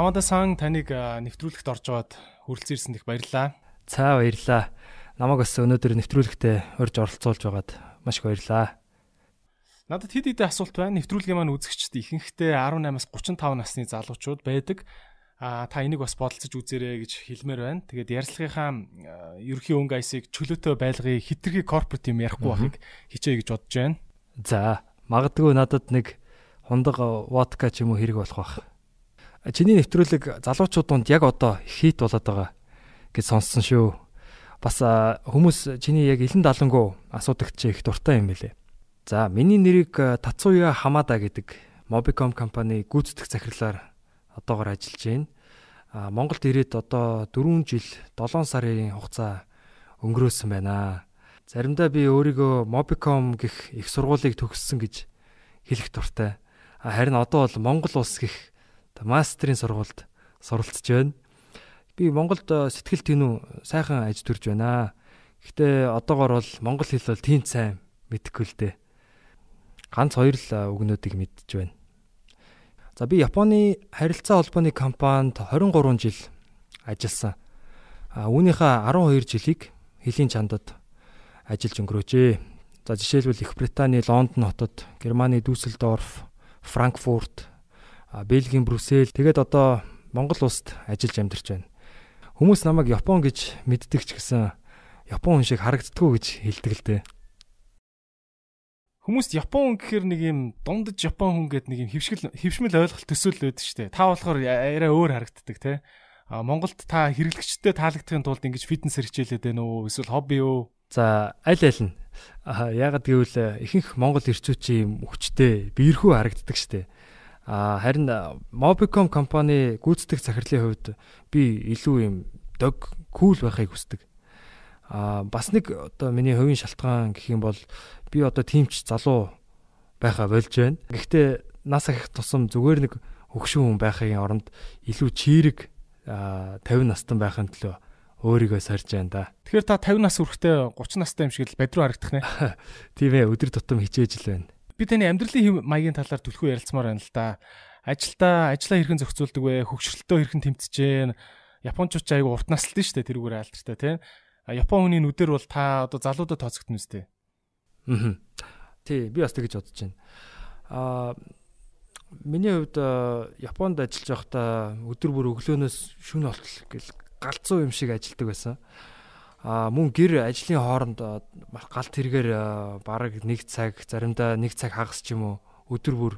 Хамада сан таныг нэвтрүүлэгт орж аваад хүрэлцэн ирсэнд их баярлалаа. За баярлалаа. Намайг бас өнөөдөр нэвтрүүлэгтээ урьж оролцуулж байгаад маш их баярлалаа. Надад хэд хэдэн асуулт байна. Нэвтрүүлгийн маань үзэгчд ихэнхдээ 18-аас 35 насны залуучууд байдаг. А та энийг бас бодолцож үзээрэй гэж хэлмээр байна. Тэгээд ярилцлагынхаа ерөнхий өнгө айсыг чөлөөтэй байлгыг хитрхи корпорат юм ярихгүй байхыг хичээе гэж бодож байна. За магадгүй надад нэг хундаг водка ч юм уу хэрэг болох байх. Чиний нэвтрүүлэг залуучууд донд яг одоо хит болоод байгаа гэж сонссон шүү. Бас хүмүүс чиний яг илэн далангуу асуудагч их дуртай юм байлээ. За миний нэрийг Тацуя Хамада гэдэг Mobicom компани гүйцэтгэх захирлаар одоогор ажиллаж байна. А Монголд ирээд одоо 4 жил 7 сарын хугацаа өнгөрөөсөн байна. Заримдаа би өөрийгөө Mobicom гэх их сургуулийг төгссөн гэж хэлэх дуртай. Харин одоо бол Монгол улс гэх мастерын сургуульд суралцж байна. Би Монголд э, сэтгэл тэнүү сайхан аж төрж байна. Гэхдээ одоогор бол монгол хэл бол тийм сайн мэдэхгүй л дээ. Ганц хоёр л э, үгнүүдийг мэдж байна. За би Японы харилцаа холбооны компанид 23 жил ажилласан. А үүнийхээ 12 жилийг хэлийн чандад ажиллаж өнгөрөөжээ. За жишээлбэл Их Британий Лондон хотод, Германы Дюссельдорф, Франкфурт, Бельгийн Брюссел тэгээд одоо Монгол улсад ажиллаж амьдарч байна. Хүмүүс намайг Япон гэж мэддэг ч гэсэн Япон хүн шиг харагддаггүй гэж хэлдэг л дээ. Хүмүүст Япон хүн гэхээр нэг юм дундаж Япон хүн гэдэг нэг юм хөвшгөл хөвшмөл ойлголт төсөөлөл байдаг шүү дээ. Та болохоор арай өөр харагддаг те. А Монголд та хэрэглэгчтэй таалагдахын тулд ингэж фитнес хэрэгжээлээд байна уу? Эсвэл хобби юу? За аль аль нь. Яагад гэвэл ихэнх Монгол ирчүүчийн хүчтэй биерхүү харагддаг шүү дээ. А харин Mobicom компани гүйцэтгэх захирлын хувьд би илүү юм дог кул байхыг хүсдэг. А бас нэг одоо миний хувийн шалтгаан гэх юм бол би одоо тимч залуу байхаа болж байна. Гэхдээ нас их тусам зүгээр нэг хөгшин хүн байхын оронд илүү чирэг 50 настан байхын төлөө өөрийгөө сорж байна да. Тэгэхээр та 50 нас хүрэхдээ 30 настай юм шиг л бадруу харагдах нэ. Тийм ээ өдөр тутам хичээж л байна би таны амьдралын маягийн талаар түлхүү ярилцмаар байна л да. Ажилдаа ажлаа хэрхэн зохицуулдаг вэ? Хөгшрөлтөө хэрхэн тэмцэж гэн? Япончууд ч айгүй урт наслтан шүү дээ тэрүүгээр алдартай тийм. А Япон хүний нүдэр бол та одоо залуудад тооцогдно үстэй. Аа. Тий, би бас тэгэж бодож байна. Аа миний хувьд Японд ажиллаж байхдаа өдөр бүр өглөөнөөс шөнө болтол гэл галзуу юм шиг ажилладаг байсан а мөн гэр ажлын хооронд галт хэрэгээр бараг 1 цаг заримдаа 1 цаг хагас ч юм уу өдөр бүр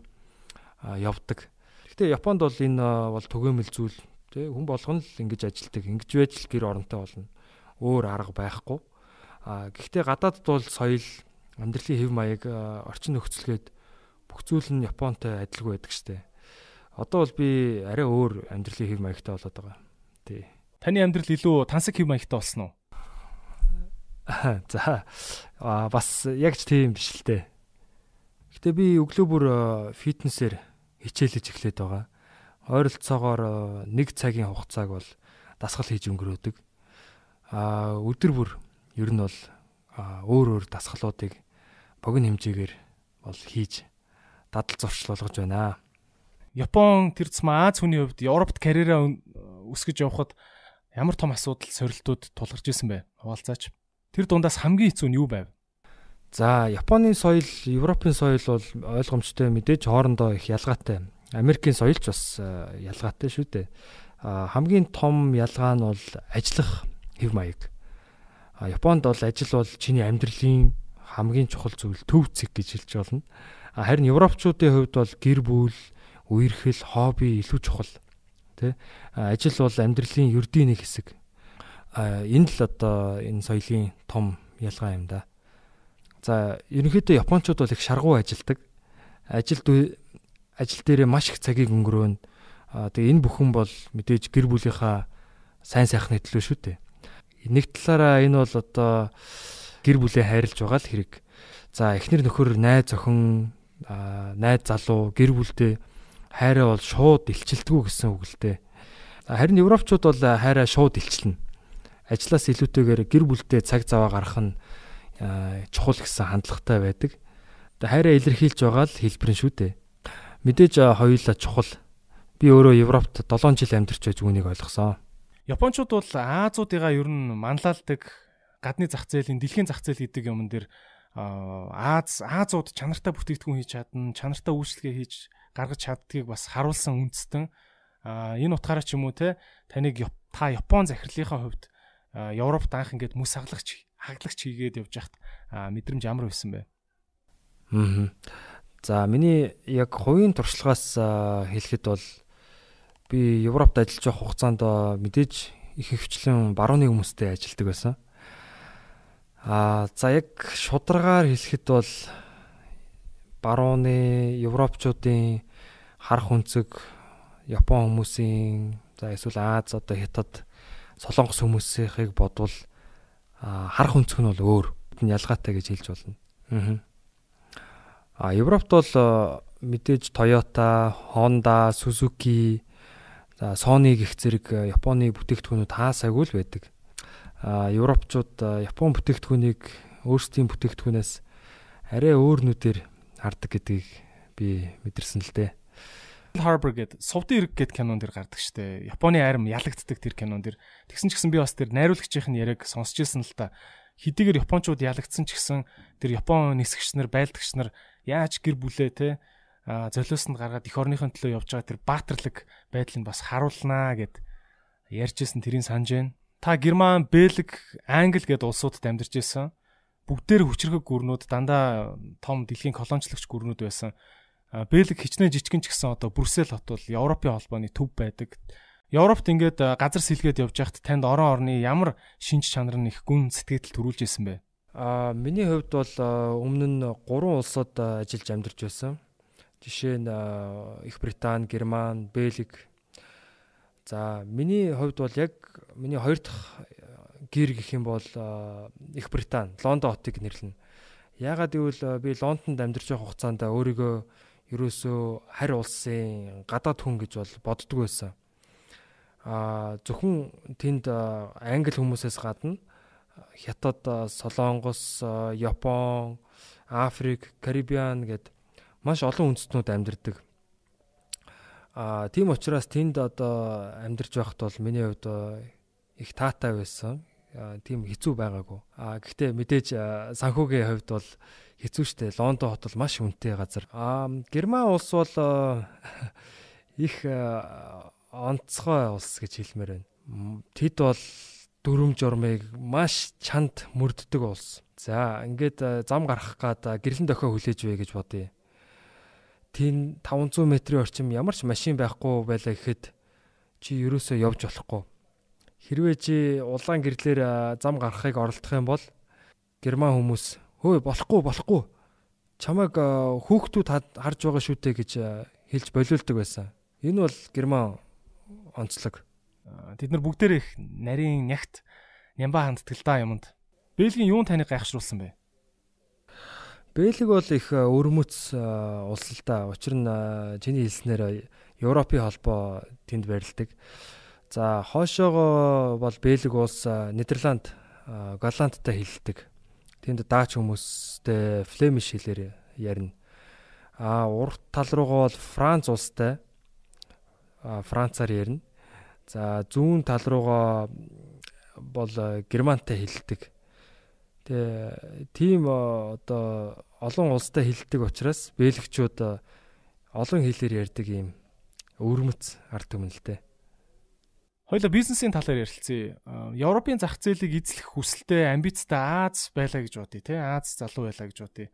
явдаг. Гэхдээ Японд бол энэ бол түгээмэл зүйл тий хүн болгоно л ингэж ажилдаг. Ингэж байж л гэр оронтой болно. Өөр арга байхгүй. А гэхдээ гадаадд бол соёл, амьдралын хэв маяг, орчин нөхцөлгээд бүх зүйл нь Японтой адилгүй байдаг штэ. Одоо бол би арай өөр амьдралын хэв маягтай болоод байгаа. Тий. Таны амьдрал илүү тансаг хэв маягтай болсон уу? За а бас яг ч тийм биш л дээ. Гэтэ би өглөө бүр фитнесээр хичээлж эхлээд байгаа. Ойролцоогоор нэг цагийн хугацааг бол дасгал хийж өнгөрөөдөг. А өдөр бүр ер нь бол өөр өөр дасгалуудыг богино хэмжээгээр бол хийж дадал зуршил болгож байна. Япон тэр цэма Аз хүний хувьд Европт карьераа өсгөж явхад ямар том асуудал сорилтууд тулгарч исэн бэ? Хуваалцаач. Тэр дундаас хамгийн хэцүү нь юу байв? За, Японы соёл, Европын соёл бол ойлгомжтой мэдээж хоорондоо их ялгаатай. Америкийн соёл ч бас ялгаатай шүү дээ. Хамгийн том ялгаа нь бол ажиллах хэв маяг. Японд бол ажил бол чиний амьдралын хамгийн чухал зүйл төв зэг гэж хэлж болно. Харин европчуудын хувьд бол гэр бүл, үерхэл, хобби илүү чухал. Тэ? Ажил бол амьдралын ердийн нэг хэсэг энэ л одоо энэ соёлын том ялгаа юм да. За ерөнхийдөө японочууд бол их шаргуу ажилдаг. Ажилд ажил дээрээ маш их цагийг өнгөрөөн. Тэгээ энэ бүхэн бол мэдээж гэр бүлийнхаа сайн сайхны төлөө шүү дээ. Нэг талаараа энэ бол одоо гэр бүлээ хайрлж байгаа л хэрэг. За эхнэр нөхөр найз охин найз залуу гэр бүлдээ хайраа бол шууд илчилдэггүй гэсэн үг л дээ. Харин европчууд бол хайраа шууд илчилнэ ажлаас илүүтэйгээр гэр бүлтэй цаг зав гаргах нь чухал гэсэн хандлагатай байдаг. Тэгээ хайраа илэрхийлж байгаа л хэлбэр нь шүү дээ. Мэдээж хоёулаа чухал. би өөрөө Европт 7 жил амьдарч байж үүнийг ойлгосон. Япончууд бол Азиудыгаа ер нь манлайлдаг гадны зах зээлийн дэлхийн зах зээл гэдэг юмн дээр Аз Азууд чанартай бүтээгдэхүүн хийж чадна, чанартай үйлчлэгээ хийж гаргаж чаддгийг бас харуулсан үндэстэн. Энэ утгаараа ч юм уу те таныг та Япон захирлынхаа хувьд Европт анх ингээд мөс хаглагч хаглагч хийгээд явж хахад мэдрэмж ямар байсан бэ? Аа. За миний яг хувийн туршлагаас хэлэхэд бол би Европт ажиллаж байх хугацаанд мэдээж их хөвчлэн барууны хүмүүстэй ажилладаг байсан. Аа за яг шударгаар хэлэхэд бол барууны европчуудын харах үнцэг Япон хүмүүсийн за эсвэл Аз одоо Хятад Солонгос хүмүүсийнхийг бодвол харах үнцэг нь бол өөр ялгаатай гэж хэлж болно. Аа. А Европт бол мэдээж Toyota, Honda, Suzuki, за Sony гэх зэрэг Японы бүтээгдэхүүнүүд хаасаагүй л байдаг а европчууд Япон бүтээгдэхүүнийг өөрсдийн бүтээгдэхүүнээс арай өөр нүдээр хардаг гэдгийг би мэдэрсэн л дээ. Harbor гэдэг Сувдын эрг гэдэг кинон дэр гардаг штэ. Японы арим ялагддаг тэр кинон дэр. Тэгсэн ч гэсэн би бас тэр найруулагчийн яриг сонсч ирсэн л та. Хэдийгээр японочууд ялагдсан ч гэсэн тэр Япон нисгэгч нар, байлдагч нар яаж гэр бүлээ те а золиосонд гаргаад эх орныхын төлөө явж байгаа тэр баатарлаг байдлыг бас харуулнаа гэд ярьжсэн тэрийг санаж байна та Герман, Бэлэг, Англи гэдэг улсуудад амьдарч байсан. Бүгдээр хүчрэг гүрнүүд дандаа том дэлхийн колоничлогч гүрнүүд байсан. Бэлэг хичнээн жижигэн ч гэсэн одоо Брюссел хот бол Европын холбооны төв байдаг. Европт ингээд газар сэлгээд явж байхад танд орон орны ямар шинж чанар нь их гүн сэтгэл төрүүлж исэн бэ? Аа миний хувьд бол өмнө нь гурван улсад ажиллаж амьдарч байсан. Жишээ нь Их Британи, Герман, Бэлэг, За миний хувьд бол яг миний хоёр дахь гэр гэх юм бол Их Британи, Лондон хотыг нэрлэнэ. Яагаад гэвэл би Лондонд амьдарч байх хугацаанд өөрийгөө ерөөсөө харь улсын гадаад хүн гэж бол боддог байсан. Аа зөвхөн тэнд англи хүмүүсээс гадна Хятад, Солонгос, Япон, Африк, Карибиан гэд маш олон үндэстнүүд амьдардаг. Аа тийм учраас тэнд одоо амьдарч байхад бол миний хувьд их таатай байсан. Тийм хэцүү байгаагүй. Аа гэхдээ мэдээж санхүүгийн хувьд бол хэцүү шттэ. Лондон хот бол маш үнэтэй газар. Аа Герман улс бол их онцгой улс гэж хэлмээр байна. Тэд бол дүрм журмыг маш чанд мөрддөг улс. За ингээд зам гарах гад гэрлэн дохио хүлээж вэ гэж бодъё тийм 500 метрийн орчим ямар ч машин байхгүй байлаа гэхэд чи ерөөсөө явж болохгүй. Хэрвээ чи улаан гэрлэр зам гарахыг оролдох юм бол герман хүмүүс хөөе болохгүй болохгүй чамайг хүүхдүүд харж байгаа шүү дээ гэж хэлж болиулдаг байсан. Энэ бол герман онцлог. Тэд нар бүгдээр их нарийн нягт нямба ханддаг л да юмд. Бэлгийн юун таныг гайхшруулсан бэ? Бэлэг бол их өрмөц улс л да. Учир нь чиний хэлснээр Европын холбоо тэнд барилдаг. За хоошоогоо бол Бэлэг улс Нидерланд, Голландтай хэлдэг. Тэнд даач хүмүүстэй флемиш хэлээр ярина. А урт тал руугаа бол Франц улстай Францаар ярина. За зүүн тал руугаа бол Германтай хэлдэг. Тэгээ тийм одоо олон улстай хэлдэг учраас бэлгчүүд олон хэлээр ярьдаг юм өвөрмөц ард түмэн л дээ. Хоёлаа бизнесийн талаар ярилцъя. Европын зах зээлийг эзлэх хүсэлтэй амбицтай Аз байлаа гэж бодъё те. Аз залуу байлаа гэж бодъё.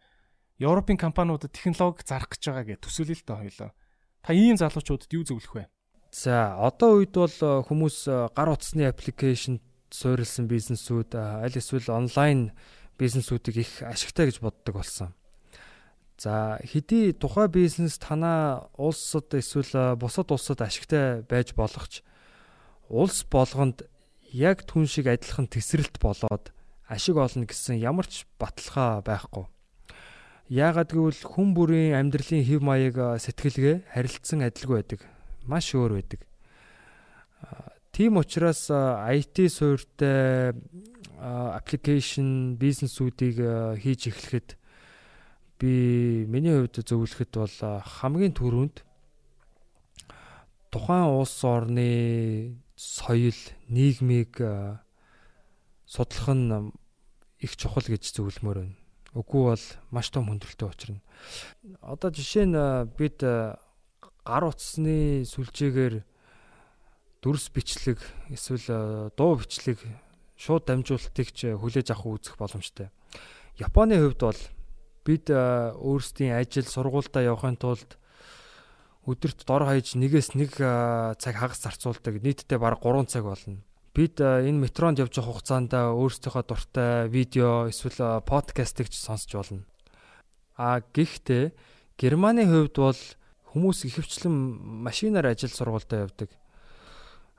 Европын компаниудад технологи зарах гэж байгаа гэж төсөөлөл л дээ хоёлоо. Та ийм залуучуудад юу зөвлөх вэ? За одоо үед бол хүмүүс гар утасны аппликейшн суурилсан бизнесүүд аль эсвэл онлайн бизнесүүдийг их ашигтай гэж боддог болсон. За хэдий тухай бизнес танаа улсад эсвэл бусад улсад ашигтай байж болох ч улс болгонд яг түн шиг адилхан тесрэлт болоод ашиг олно гэсэн ямар ч баталгаа байхгүй. Яагаад гэвэл хүн бүрийн амьдралын хэв маяг сэтгэлгээ харилцсан адилгүй байдаг. Маш өөр байдаг. Тийм учраас IT суурьтай аппликейшн бизнесүүдийг хийж эхлэхэд би миний хувьд зөвлөхөд бол хамгийн түрүүнд тухайн улс орны соёл, нийгмийг судлах нь их чухал гэж зөвлөмөр байна. Үгүй бол маш том хүндрэлтэй учрна. Одоо жишээ нь бид гар утасны сүлжээгээр дүрс бичлэг эсвэл дуу бичлэг шууд дамжуулалтыг ч хүлээж авах үзэх боломжтой. Японы хувьд бол бид өөрсдийн ажил сургуультай явахын тулд өдөрт дор хаяж нэгээс нэг цаг хагас зарцуулдаг. Нийтдээ бараг 3 цаг болно. Бид энэ метронд явж байгаа хугацаанд өөрсдийнхөө дуртай видео эсвэл подкастыг ч сонсч болно. А гэхдээ Германы хувьд бол хүмүүс ихэвчлэн машинаар ажил сургуультай явдаг.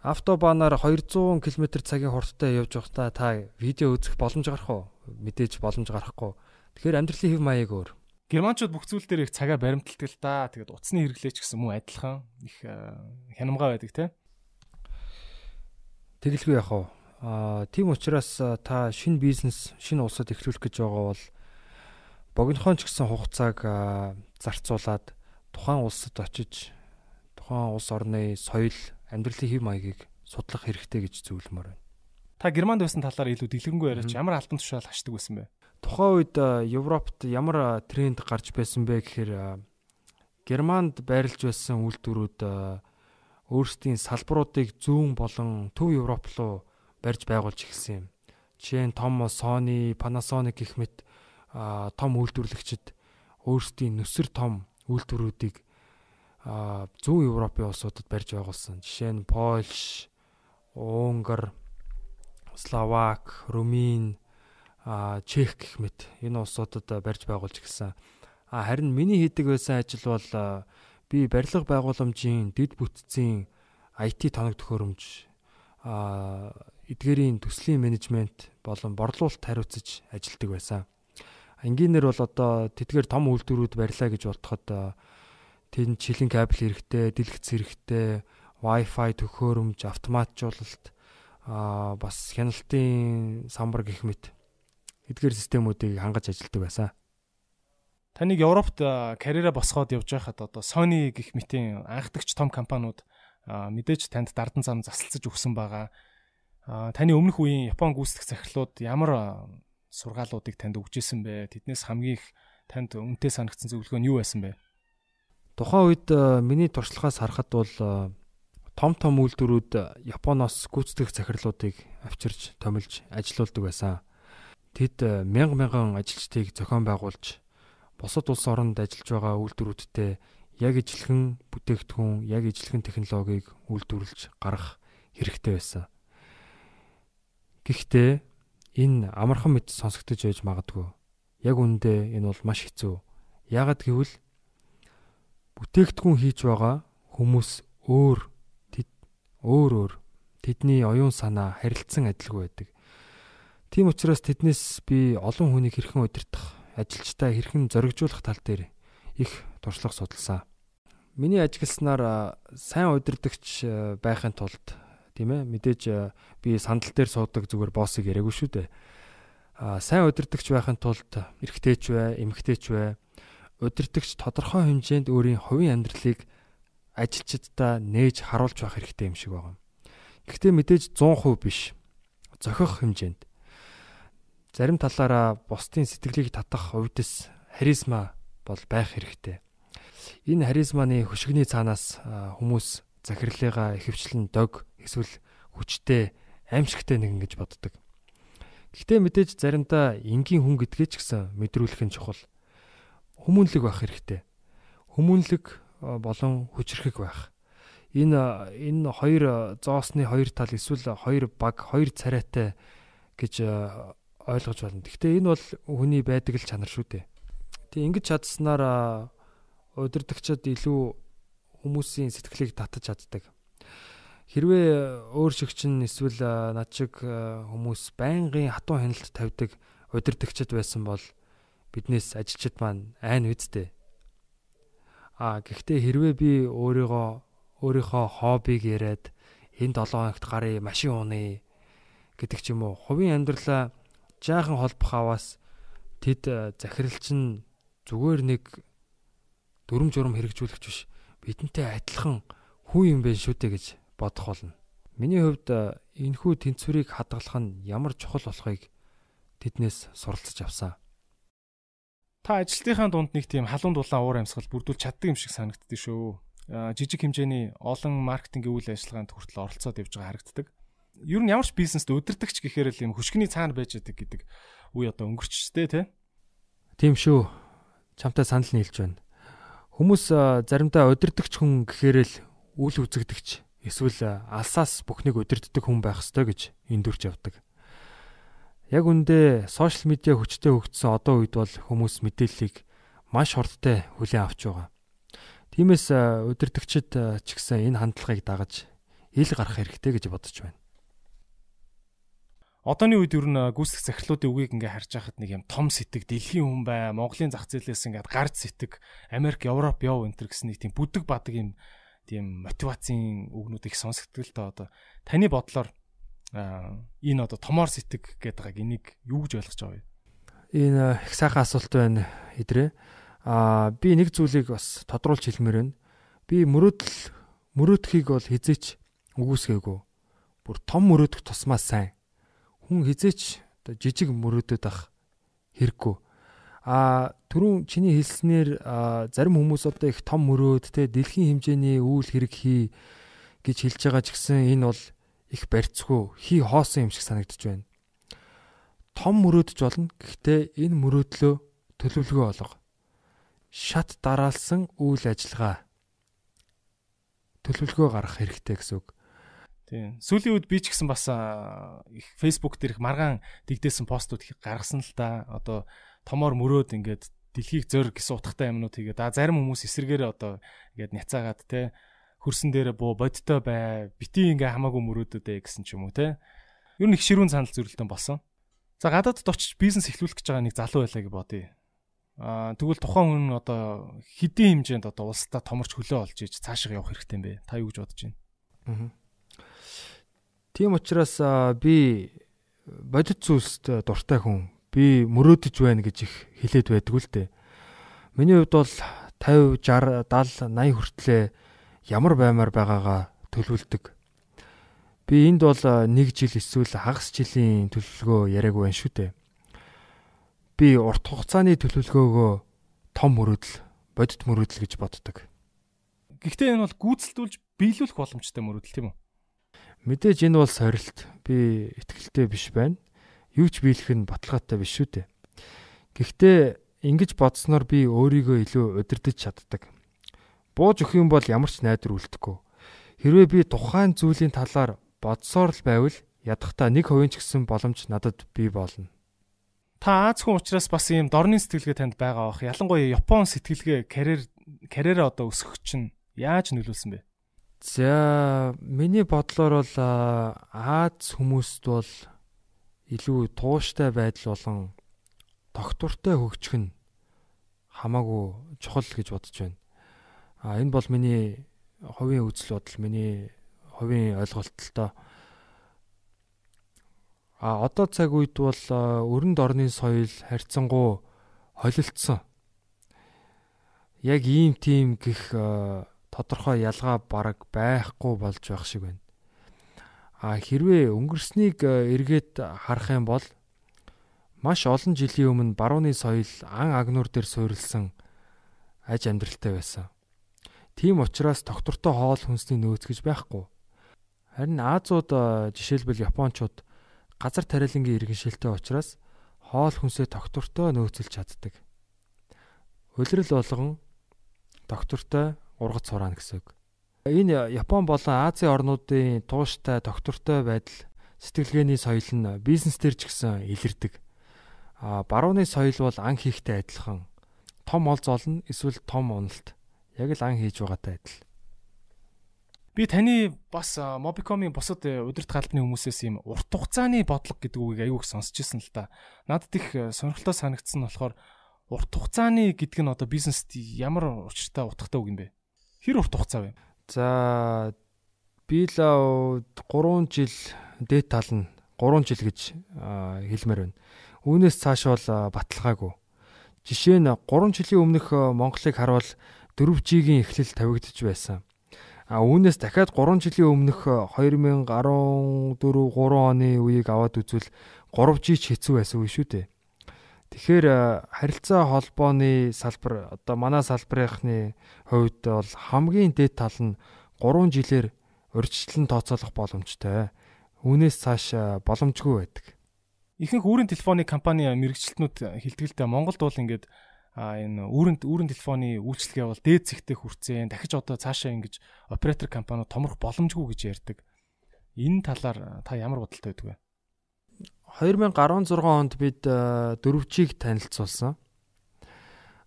Автобанаар 200 км цагийн хурдтай явж байхдаа та видео үзэх боломж гарах уу? Мэдээж боломж гарахгүй. Тэгэхээр амьдралын хэв маяг өөр. Германчууд бүх зүйл дээр их цагаа баримталдаг л да. Тэгээд утасны хэрэглээч гэсэн мөн адилхан их э, хянамга байдаг те. Тэгэлгүй яах вэ? Аа тийм учраас э, та шинэ бизнес, шинэ улсад эхлүүлэх гэж байгаа бол богинохон ч гэсэн хугацааг э, зарцуулаад тухайн улсад очиж тухайн улс орны соёл, амьдралын хэв маягийг судлах хэрэгтэй гэж зөвлөмөр байна. Та Германд байсан талаар илүү дэлгэрэнгүй яриач ямар альбан тушаал хашдаг байсан бэ? Тухайн үед Европт ямар тренд гарч байсан бэ гэхээр Германд байрлаж байсан үйлдвэрүүд өөрсдийн салбаруудыг зүүн болон төв Европ руу барьж байгуулж ирсэн юм. Жишээ нь том Sony, Panasonic гэх мэт том үйлдвэрлэгчид өөрсдийн нүсэр том үйлдвэрүүдийг зүүн Европын улсуудад барьж байгуулсан. Жишээ нь Польш, Унгар, Словак, Румын, Чех гэх мэт энэ улсуудад барьж байгуулж гисэн. А харин миний хийдэг байсан ажил бол би барилга байгууламжийн дэд бүтцийн IT тоног төхөөрөмж а эдгээрийн төслийн менежмент болон борлуулалт хариуцаж ажилладаг байсан. Энгийнээр бол одоо тэдгээр том үйлдвэрүүд барьлаа гэж бодоход тэнд чилэн кабель хэрэгтэй, дэлгэц хэрэгтэй, Wi-Fi төхөөрөмж, автоматжуулалт а бас хяналтын самбар гэх мэт эдгээр системүүдийг хангаж ажилладаг байсан. Таныг Европт карьераа босгоод явж байхад одоо Sony гэх мэтийн анхдагч том компаниуд мэдээж танд дардан зам засалцаж өгсөн байгаа. Таны өмнөх үеийн Япон гүйцэтгэх захирлууд ямар сургаалуудыг танд өгчээсэн бэ? Тэднээс хамгийн их танд үнэтэй санагдсан зөвлөгөө нь юу байсан бэ? Тухайн үед миний туршлагаас харахад бол том том үйлдвэрүүд Японоос гүйцэтгэх захирлуудыг авчирч томилж ажилуулдаг байсан. Тэд э, мянга мянган ажилчдыг зохион байгуулж бусад улс оронд ажиллаж байгаа үйлдвэрүүдтэй яг ижилхэн бүтээгдэхүүн, яг ижилхэн технологиг үйлдвэрлэж гаргах хэрэгтэй байсан. Гэхдээ энэ амархан мэт сонсогдож байж магадгүй. Яг үүндээ энэ бол маш хэцүү. Яагад гэвэл бүтээгдэхүүн хийж байгаа хүмүүс өөр өөр өөр тэдний оюун санаа харилцсан адилгүй байдаг. Тийм учраас тэднээс би олон хүнийг хэрхэн удирдах, ажилчдаа хэрхэн зоригжуулах тал дээр их туршлага судалсан. Миний ажигласнаар сайн удирдахч байхын тулд тийм ээ мэдээж би сандал дээр суудаг зүгээр боссыг яриаггүй шүү дээ. А сайн удирдахч байхын тулд эрэгтэйч бай, эмэгтэйч бай. Удирдахч тодорхой хэмжээнд өөрийн хувийн амьдралыг ажилчдаа нээж харуулж байх хэрэгтэй юм шиг байна. Гэхдээ мэдээж 100% биш. Зохих хэмжээнд зарим талаараа бусдын сэтгэлийг татах хувьдас харизма бол байх хэрэгтэй. Энэ харизманы хөшгөний цаанаас хүмүүс захирлыгаа ихэвчлэн дог эсвэл хүчтэй аимшигтай нэгэн гэж боддог. Гэхдээ мэдээж заримдаа энгийн хүн гэдгээ ч гэсэн мэдрүүлэх нь чухал. Хүмүүнлэг байх хэрэгтэй. Хүмүүнлэг болон хүчрхэг байх. Энэ энэ хоёр зоосны хоёр тал эсвэл хоёр баг, хоёр царайтай гэж ойлгож байна. Гэхдээ энэ бол хүний байдаг л чанар шүү дээ. Тэг ингэж чадсанаар удирдахчид илүү хүмүүсийн сэтгэлийг татаж чаддаг. Хэрвээ өөр шигч нь эсвэл над шиг хүмүүс байнгын хатуу хяналт тавьдаг удирдахчид байсан бол биднээс ажилчид маань айн үздэй. А гэхдээ хэрвээ би өөрийгөө өөрийнхөө хоббиг яриад энэ 7 хоногт гарыг машин унаа гэдэг ч юм уу хувийн амьдралаа жаахан холбох аваас тэд э, захиралч нь зүгээр нэг дүрм журм хэрэгжүүлэгч биш бидэнтэй адилхан хүн юм бэ шүү дээ гэж бодох болно. Миний хувьд энэхүү тэнцвэрийг хадгалах нь ямар чухал болохыг тэднээс суралцж авсан. Та ажилтныхаа дунд нэг тийм халуун дулаан уур амьсгал бүрдүүлж чаддаг юм шиг санагддаг шүү. Жижиг хэмжээний олон маркетингийн үйл ажиллагаанд хүртэл оролцоод явж байгаа харагддаг. Ер нь ямар ч бизнест өдөртөгч гэхээр л юм хөшгөний цаана байж байгаа гэдэг үе одоо өнгөрчтэй тий. Тийм шүү. Чамтай санал нийлж байна. Хүмүүс заримдаа өдөртөгч хүн гэхээр л үл үзэгдэгч эсвэл алсаас бүхнийг өдөрддөг хүн байх ёстой гэж эндүрч явдаг. Яг үндэ сошиал медиа хүчтэй хөгжсөн одоо үед бол хүмүүс мэдээллийг маш хурдтай хүлээн авч байгаа. Тиймээс удирдгчид ч гэсэн энэ хандлагыг дагаж ил гарах хэрэгтэй гэж бодож байна. Одооны үед ер нь гүйцэтгэх захирлуудын үгийг ингээ харж байхад нэг юм том сэтг дэлхийн хүн бай, Монголын зах зээлээс ингээд гард сэтг, Америк, Европ яв энэ гэсэн нэг тийм бүдэг бадаг юм тийм мотивацийн үгнүүд их сонсогддог л доо одоо. Таны бодлоор энэ одоо томоор сэтг гэдэг байгааг энийг юу гэж ойлгож байгаа вэ? Энэ их сайхан асуулт байна идрээ. Аа би нэг зүйлийг бас тодруулж хэлмээр байна. Би мөрөөдөл мөрөөдөхийг бол хизээч үгүйсгээгүй. Бүр том мөрөөдөх тусмаа сайн. Хүн хизээч одоо жижиг мөрөөдөд ах хэрэггүй. А түрүүн чиний хэлснээр зарим хүмүүс одоо их том мөрөөд те дэлхийн хэмжээний үйл хэрэг хий гэж хэлж байгаа ч гэсэн энэ бол их барьцгүй хий хоосон юм шиг санагдаж байна. Том мөрөөдж болно. Гэхдээ энэ мөрөөдлөө төлөвлөгөө олго. Шат дараалсан үйл ажиллагаа төлөвлөгөө гаргах хэрэгтэй гэсэн үг. Тийм. Сүүлийн үед би ч гэсэн бас их Facebook дээр их маргаан дэгдээсэн постууд их гаргасан л да. Одоо томоор мөрөөд ингээд дэлхийг зөр гэсэн утгатай юмнууд хийгээд а зарим хүмүүс эсэргээрээ одоо ингээд няцаагаад те хөрсөн дээр буу бодтой бай бити ингээ хамаагүй мөрөөдөдөө гэсэн ч юм уу те. Нь их ширүүн санал зөрөлтөн болсон. За гадаадд очиж бизнес эхлүүлэх гэж байгаа нэг залуу байлаа гэж бодъё. А тэгвэл тухайн хүн одоо хэдийн хэмжээнд одоо улсдаа томорч хөлөө олж иж цаашаа явах хэрэгтэй юм бэ? Та юу гэж бодож байна тийм учраас би бодит зүйлст дуртай хүн би мөрөөдөж байна гэж их хэлээд байдгүй л дээ миний хувьд бол 50 60 70 80 хүртлээ ямар баймаар байгаагаа төлөвлөдөг. Би энд бол нэг жил эсвэл хагас жилийн төлөвлөгөө яриаг байна шүү дээ. Би урт хугацааны төлөвлөгөөгөө том мөрөөдөл, бодит мөрөөдөл гэж боддог. Гэхдээ энэ бол гүйцэлдүүлж биелүүлэх боломжтой мөрөөдөл тийм үү? Мэдээж энэ бол сорилт. Би ихтгэлтэй биш байна. Юу ч биелэх нь баталгаатай биш шүү дээ. Гэхдээ ингэж бодсноор би өөрийгөө илүү удирдах чаддаг бууж өгөх юм бол ямар ч найдвар үлдэхгүй. Хэрвээ би тухайн зүйлийн талаар бодсоор л байвал ядахта 1% ч гэсэн боломж надад бий болно. Та Аз хүн учраас бас ийм дорны сэтгэлгээ танд байгаа бах. Ялангуяа Япон сэтгэлгээ карьер карьераа одоо өсгөх чинь яаж нөлөөлсөн бэ? За миний бодлоор бол Аз хүмүүст бол илүү тууштай байдал болон тогтвортой хөгжих нь хамаагүй чухал гэж бодож байна. А энэ бол миний хувийн үзэл бодол, миний хувийн ойлголт л доо. А одоо цаг үед бол өрөнд орны соёл харьцангуй холилдсон. Яг ийм тийм гих тодорхой ялгаа бараг байхгүй болж байх шиг байна. А хэрвээ өнгөрснийг эргээд харах юм бол маш олон жилийн өмнө барууны соёл ан агнуур дээр суурилсан аж амьдралтай байсан. Тийм учраас доктортой хоол хүнсний нөөц гэж байхгүй. Харин Азууд жишээлбэл Япончууд газар тариалангийн иргэншилтэй учраас хоол хүнсээ доктортой нөөцлж чаддаг. Хөлрөл болгон доктортой ургац сураана гэсэн үг. Энэ Япон болон Азийн орнуудын тууштай доктортой байдал сэтгэлгээний соёл нь бизнес төр ч гэсэн илэрдэг. А барууны соёл бол ан хийхтэй адилхан том ол золно эсвэл том уналт яг л ан хийж байгаатай адил. Би таны бас Mobicom-ийн бусад э, удирдах албаны хүмүүсээс ийм урт хугацааны бодлого гэдэг үгийг аягүй их сонсч ирсэн л та. Надад их э, сонирхолтой санагдсан нь болохоор урт хугацааны гэдэг нь одоо бизнест ямар учиртай утгатай үг юм бэ? Хэр урт хугацаа вэ? За би л 3 жил дээд тал нь 3 жил гэж хэлмээр байна. Үүнээс цааш бол баталгаагүй. Жишээ нь 3 жилийн өмнөх Монголыг харуул 4G-ийн эхлэл тавигдж байсан. А үүнээс дахиад 3 жилийн өмнөх 2014 3 оны үеийг аваад үзвэл 3G ч хэцүү байсан үе шүү дээ. Тэгэхээр харилцаа холбооны салбар одоо манай салбарынхны хувьд бол хамгийн дээд тал нь 3 жилээр урьдчилан тооцоолох боломжтой. Үүнээс цааш боломжгүй байдаг. Ихэнх үүрэн телефоны компани мэрэгчлэтнүүд хилтгэлтэй Монголд бол ингээд энэ үүрэн үүрэн телефоны үйлчлэгээ бол дээд зэгтээ хүрцэн дахиж одоо цаашаа ингэж оператор компаниуд томрох боломжгүй гэж ярьдаг. Энэ талаар та ямар бодолтой байдаг вэ? 2016 онд бид 4G-г танилцуулсан.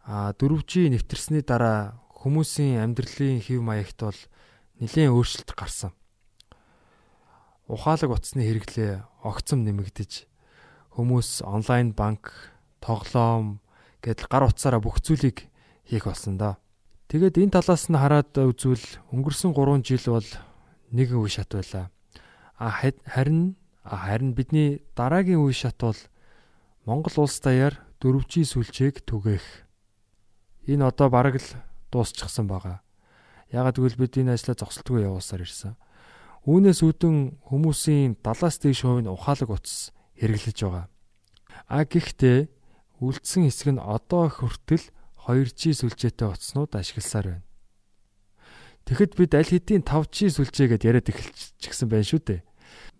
А 4G нэвтэрсний дараа хүмүүсийн амьдралын хэв маягт бол нэлээд өөрчлөлт гарсан. Ухаалаг утасны хэрэглээ огцом нэмэгдэж хүмүүс онлайн банк, тоглоом, гэдэл гар утсаараа бүх зүйлийг хийх болсон да. Тэгээд энэ талаас нь хараад үзвэл өнгөрсөн 3 жил бол нэг үе шат байлаа. А харин харин бидний дараагийн үе шат бол Монгол улс даяар 4G сүлжээг түгээх. Энэ одоо бараг л дуусчихсан байгаа. Ягаад гэвэл бид энэ ажлаа зогсолтгүй явуулсаар ирсэн. Үүнээс үүдэн хүмүүсийн 70-аас дээш хувь нь ухаалаг утас хэрэглэж байгаа. А гэхдээ үлдсэн хэсэг нь одоо хүртэл 2G сүлжээтэй утаснууд ашигласаар байна. Тэгэхэд бид аль хэдийн 5G сүлжээгээд яриад эхэлчихсэн байх шүү дээ.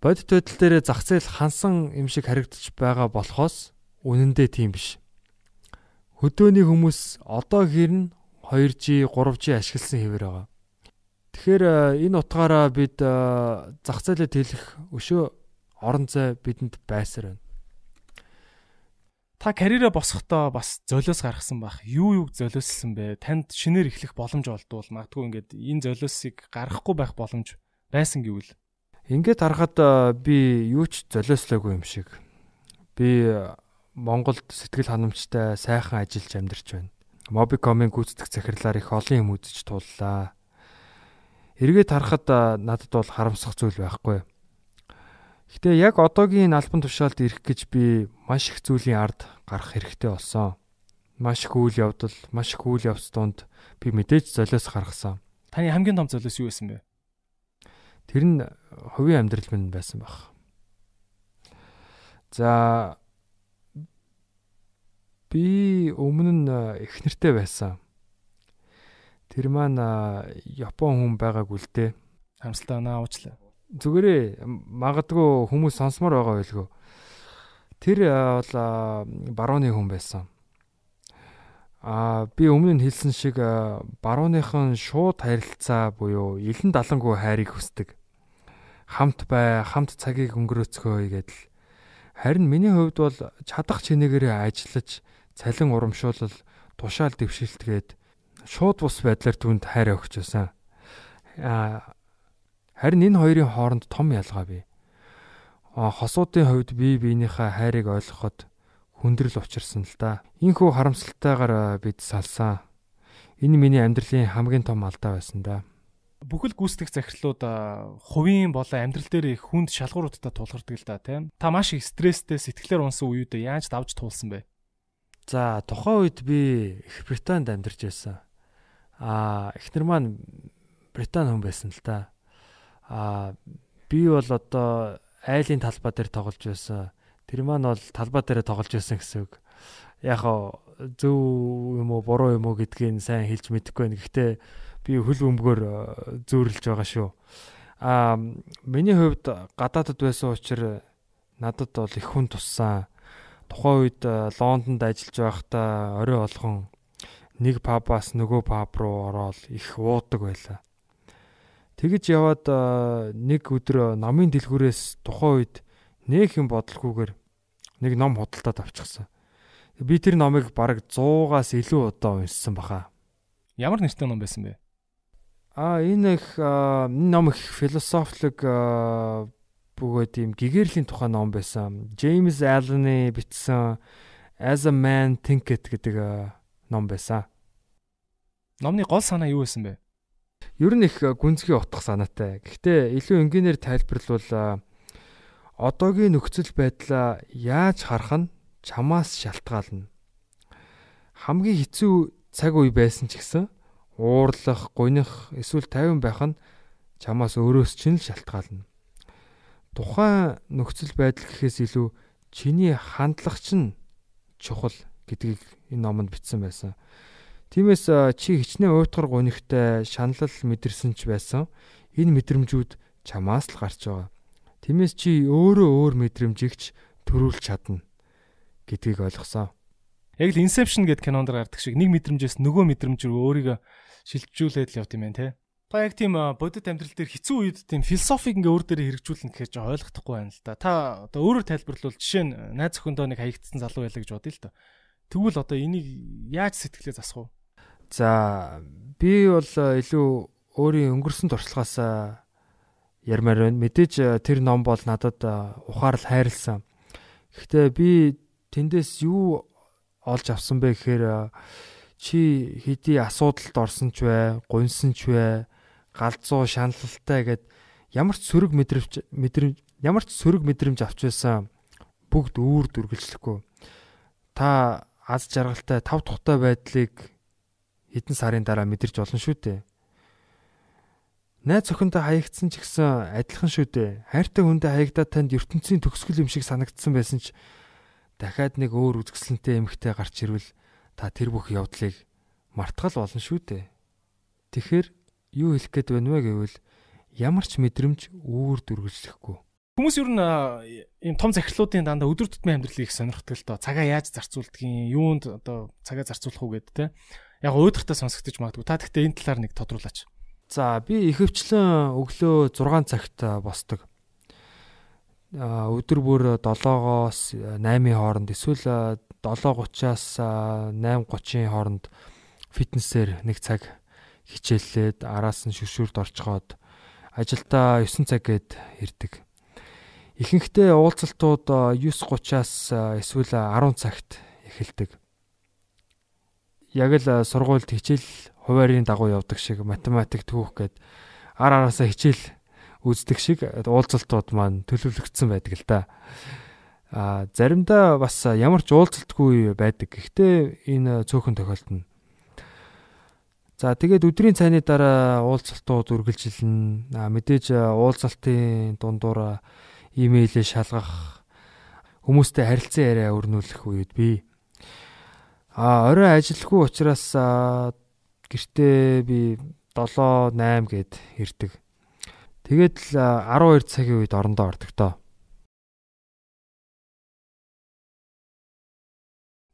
Бодит байдал дээр зах зээл хансан юм шиг харагдаж байгаа болохоос үнэндээ тийм биш. Хөдөөний хүмүүс одоо хэрн 2G, 3G ашигласан хэвээр байгаа. Тэгэхээр э, энэ утгаараа бид э, зах зээлээ тэлэх өшөө орон зай бидэнд байсаар байна. Та карьераа босохдоо бас золиос гаргасан байх. Юу юуг золиослсон бэ? Танд шинээр эхлэх боломж олдвол магадгүй ингээд энэ золиосыг гаргахгүй байх боломж байсан гэвэл. Ингээд харахад би юу ч золиослоогүй юм шиг. Би Монголд сэтгэл ханамжтай сайхан ажиллаж амьдарч байна. Mobicom-ын гүйцэтгэх захирлаар их олон юм үзэж тууллаа. Эргээд харахад надад бол харамсах зүйл байхгүй. Гэтэ яг одоогийн албан тушаалд ирэх гэж би маш их зүйлийн ард гарах хэрэгтэй болсон. Маш их үйл явдал, маш их үйл явц донд би мэдээж золиос гаргасан. Таны хамгийн том золиос юу байсан бэ? Тэр нь хувийн амьдрал минь байсан баг. За би өмнө нь их нэртэй байсан. Тэр маань Япон хүн байгаагүй л дээ. Хамсалтай оноо уучлаа зүгээрээ магадгүй хүмүүс сонсомоор байгаа байлгүй. Тэр бол барууны хүн байсан. А би өмнө нь хэлсэн шиг барууныхан шууд харилцаа буюу илэн далангуу хайрыг хүсдэг. Хамт бай, хамт цагийг өнгөрөөцгөө гэдэл. Харин миний хувьд бол чадах чинээгээрээ ажиллаж, цалин урамшуулал, тушаал дэвшилтгээд шууд бус байдлаар түнд хайр өгч байсан. А Харин энэ хоёрын хооронд том ялгаа бий. Хосуудын хувьд бие биенийхээ хайрыг ойлгоход хүндрэл учирсан л да. Инхүү харамсалтайгаар бид салсан. Энэ миний амьдралын хамгийн том алдаа байсан да. Бүхэл гүйцэтгэх захирлууд хувийн болон амьдрал дээр их хүнд шалгууруудтай тулгардаг л да тийм. Та маш их стресстэй сэтгэлээр унсан үед яаж давж туулсан бэ? За тухайн үед би Их Британд амьдарч байсан. Аа эхнэр маань Британи хүн байсан л да. Аа би бол одоо айлын талбай дээр тоглож байсан. Тэр маань бол талбай дээр тоглож байсан гэсэн үг. Яг зөв юм уу буруу юм уу гэдгийг сайн хэлж мэдэхгүй байна. Гэхдээ би хөл бөмбөгөөр э, зөөрлж байгаа шүү. Аа миний хувьд гадаадд байсан учраас надад бол их хүн туссан. Тухайн үед э, Лондонд ажиллаж байхдаа орой болгон нэг пабаас нөгөө паб руу ороод их уудаг байлаа. Тэгэж яваад нэг өдөр номын дэлгүүрээс тухайн үед нэг юм бодлохгүйгээр нэг ном худалдаад авчихсан. Би тэр номыг бараг 100-аас илүү удаа уншсан баха. Ямар нэртэй ном байсан бэ? А энэ их ном их философик бөгөөд юм гэгэрлийн тухай ном байсан. Джеймс Аллен бичсэн As a Man Thinketh гэдэг ном байсан. Номны гол санаа юу байсан бэ? ер нь их гүнзгий утгах санаатай. Гэхдээ илүү энгийнээр тайлбарлавал одоогийн нөхцөл байдлаа яаж харах нь чамаас шалтгаална. Хамгийн хэцүү цаг үе байсан ч гэсэн уурлах, гуних эсвэл тайван байх нь чамаас өөрөөс чинь л шалтгаална. Тухайн нөхцөл байдал гэхээс илүү чиний хандлага чинь чухал гэдгийг энэ номонд бичсэн байсан. Тиймээс чи хичнээн уйтгар гунигтай шаналл мэдэрсэн ч байсан. Энэ мэдрэмжүүд чамаас л гарч байгаа. Тиймээс чи өөрөө өөр мэдрэмжигч төрүүлж чадна гэдгийг ойлгосон. Яг л Inception гэдэг кинонд гардаг шиг нэг мэдрэмжээс нөгөө мэдрэмж рүү өөрийгөө шилжүүлээд л явд юм байна те. Та яг тийм бодит амьдрал дээр хэцүү үед тийм философиг ингээ өөр дээрээ хэрэгжүүлнэ гэхээр жоо ойлгохгүй байна л да. Та одоо өөрөөр тайлбарлавал жишээ нь найз өхөндөө нэг хаягдсан залуу байлаа гэж бодъё л да. Тэгвэл одоо энийг яаж сэтгэлээ засах вэ? За би бол илүү өөрийн өнгөрсөн туршлагаас ярмаар байна. Мэдээж тэр ном бол надад ухаарл хайрлсан. Гэхдээ би тэндээс юу олж авсан бэ гэхээр чи хэдий асуудалд орсон ч вэ, гунсан ч вэ, галзуу шаналлалтай гэд ямар ч сөрөг мэдрэмж мэдрэмж ямар ч сөрөг мэдрэмж авч байсан бүгд үүр дүргэлжлэхгүй. Та аз жаргалтай тав тухтай байдлыг хэдэн сарын дараа мэдэрч олон шүү дээ. Найз охинтой хаягдсан ч гэсэн адилхан шүү дээ. Хайртай хүндээ хаягдаад танд ертөнцийн төгсгөл юм шиг санагдсан байсан ч дахиад нэг өөр үзэсгэлэнтэй эмэгтэй гарч ирвэл та тэр бүх явдлыг мартгал болно шүү дээ. Тэгэхээр юу хэлэх гээд байна вэ гэвэл ямар ч мэдрэмж үүр дүргэлжлэхгүй. Хүмүүс ер нь ийм том захирлуудын дандаа өдөр тутмын амьдралыг сонирхдаг л доо. Цагаа яаж зарцуулдгийг, юунд одоо цагаа зарцуулах уу гэдэг те. Яг өөдөртөө сонсогдож магадгүй. Та гэхдээ энэ талаар нэг тодруулаач. За би ихэвчлэн өглөө 6 цагт босдог. өдөр бүр 7-оос 8-ийн хооронд эсвэл 7:30-аас 8:30-ийн хооронд фитнесээр нэг цаг хичээллээд араас нь шүршүрд орчхоод ажилдаа 9 цаг гээд ирдэг. Ихэнхдээ уулзалтууд 9:30-аас эсвэл 10 цагт эхэлдэг. Яг л сургуульд хичээл хуваарийн дагуу явдаг шиг математик түүх гээд ар араасаа хичээл үздэг шиг уулзалтууд маань төлөвлөгдсөн байдаг л да а заримдаа бас ямар ч уулзалтгүй байдаг. Гэхдээ энэ цөөхөн тохиолдно. За тэгээд өдрийн цайны дараа уулзалтууд үргэлжилнэ. Мэдээж уулзалтын дундуур имэйлээ шалгах хүмүүстэй харилцан яриа өрнүүлэх үед би а орой ажилгүй учраас гэртээ би 7 8 гээд ирдэг. Тэгээд л 12 цагийн үед орондоо ордог тоо.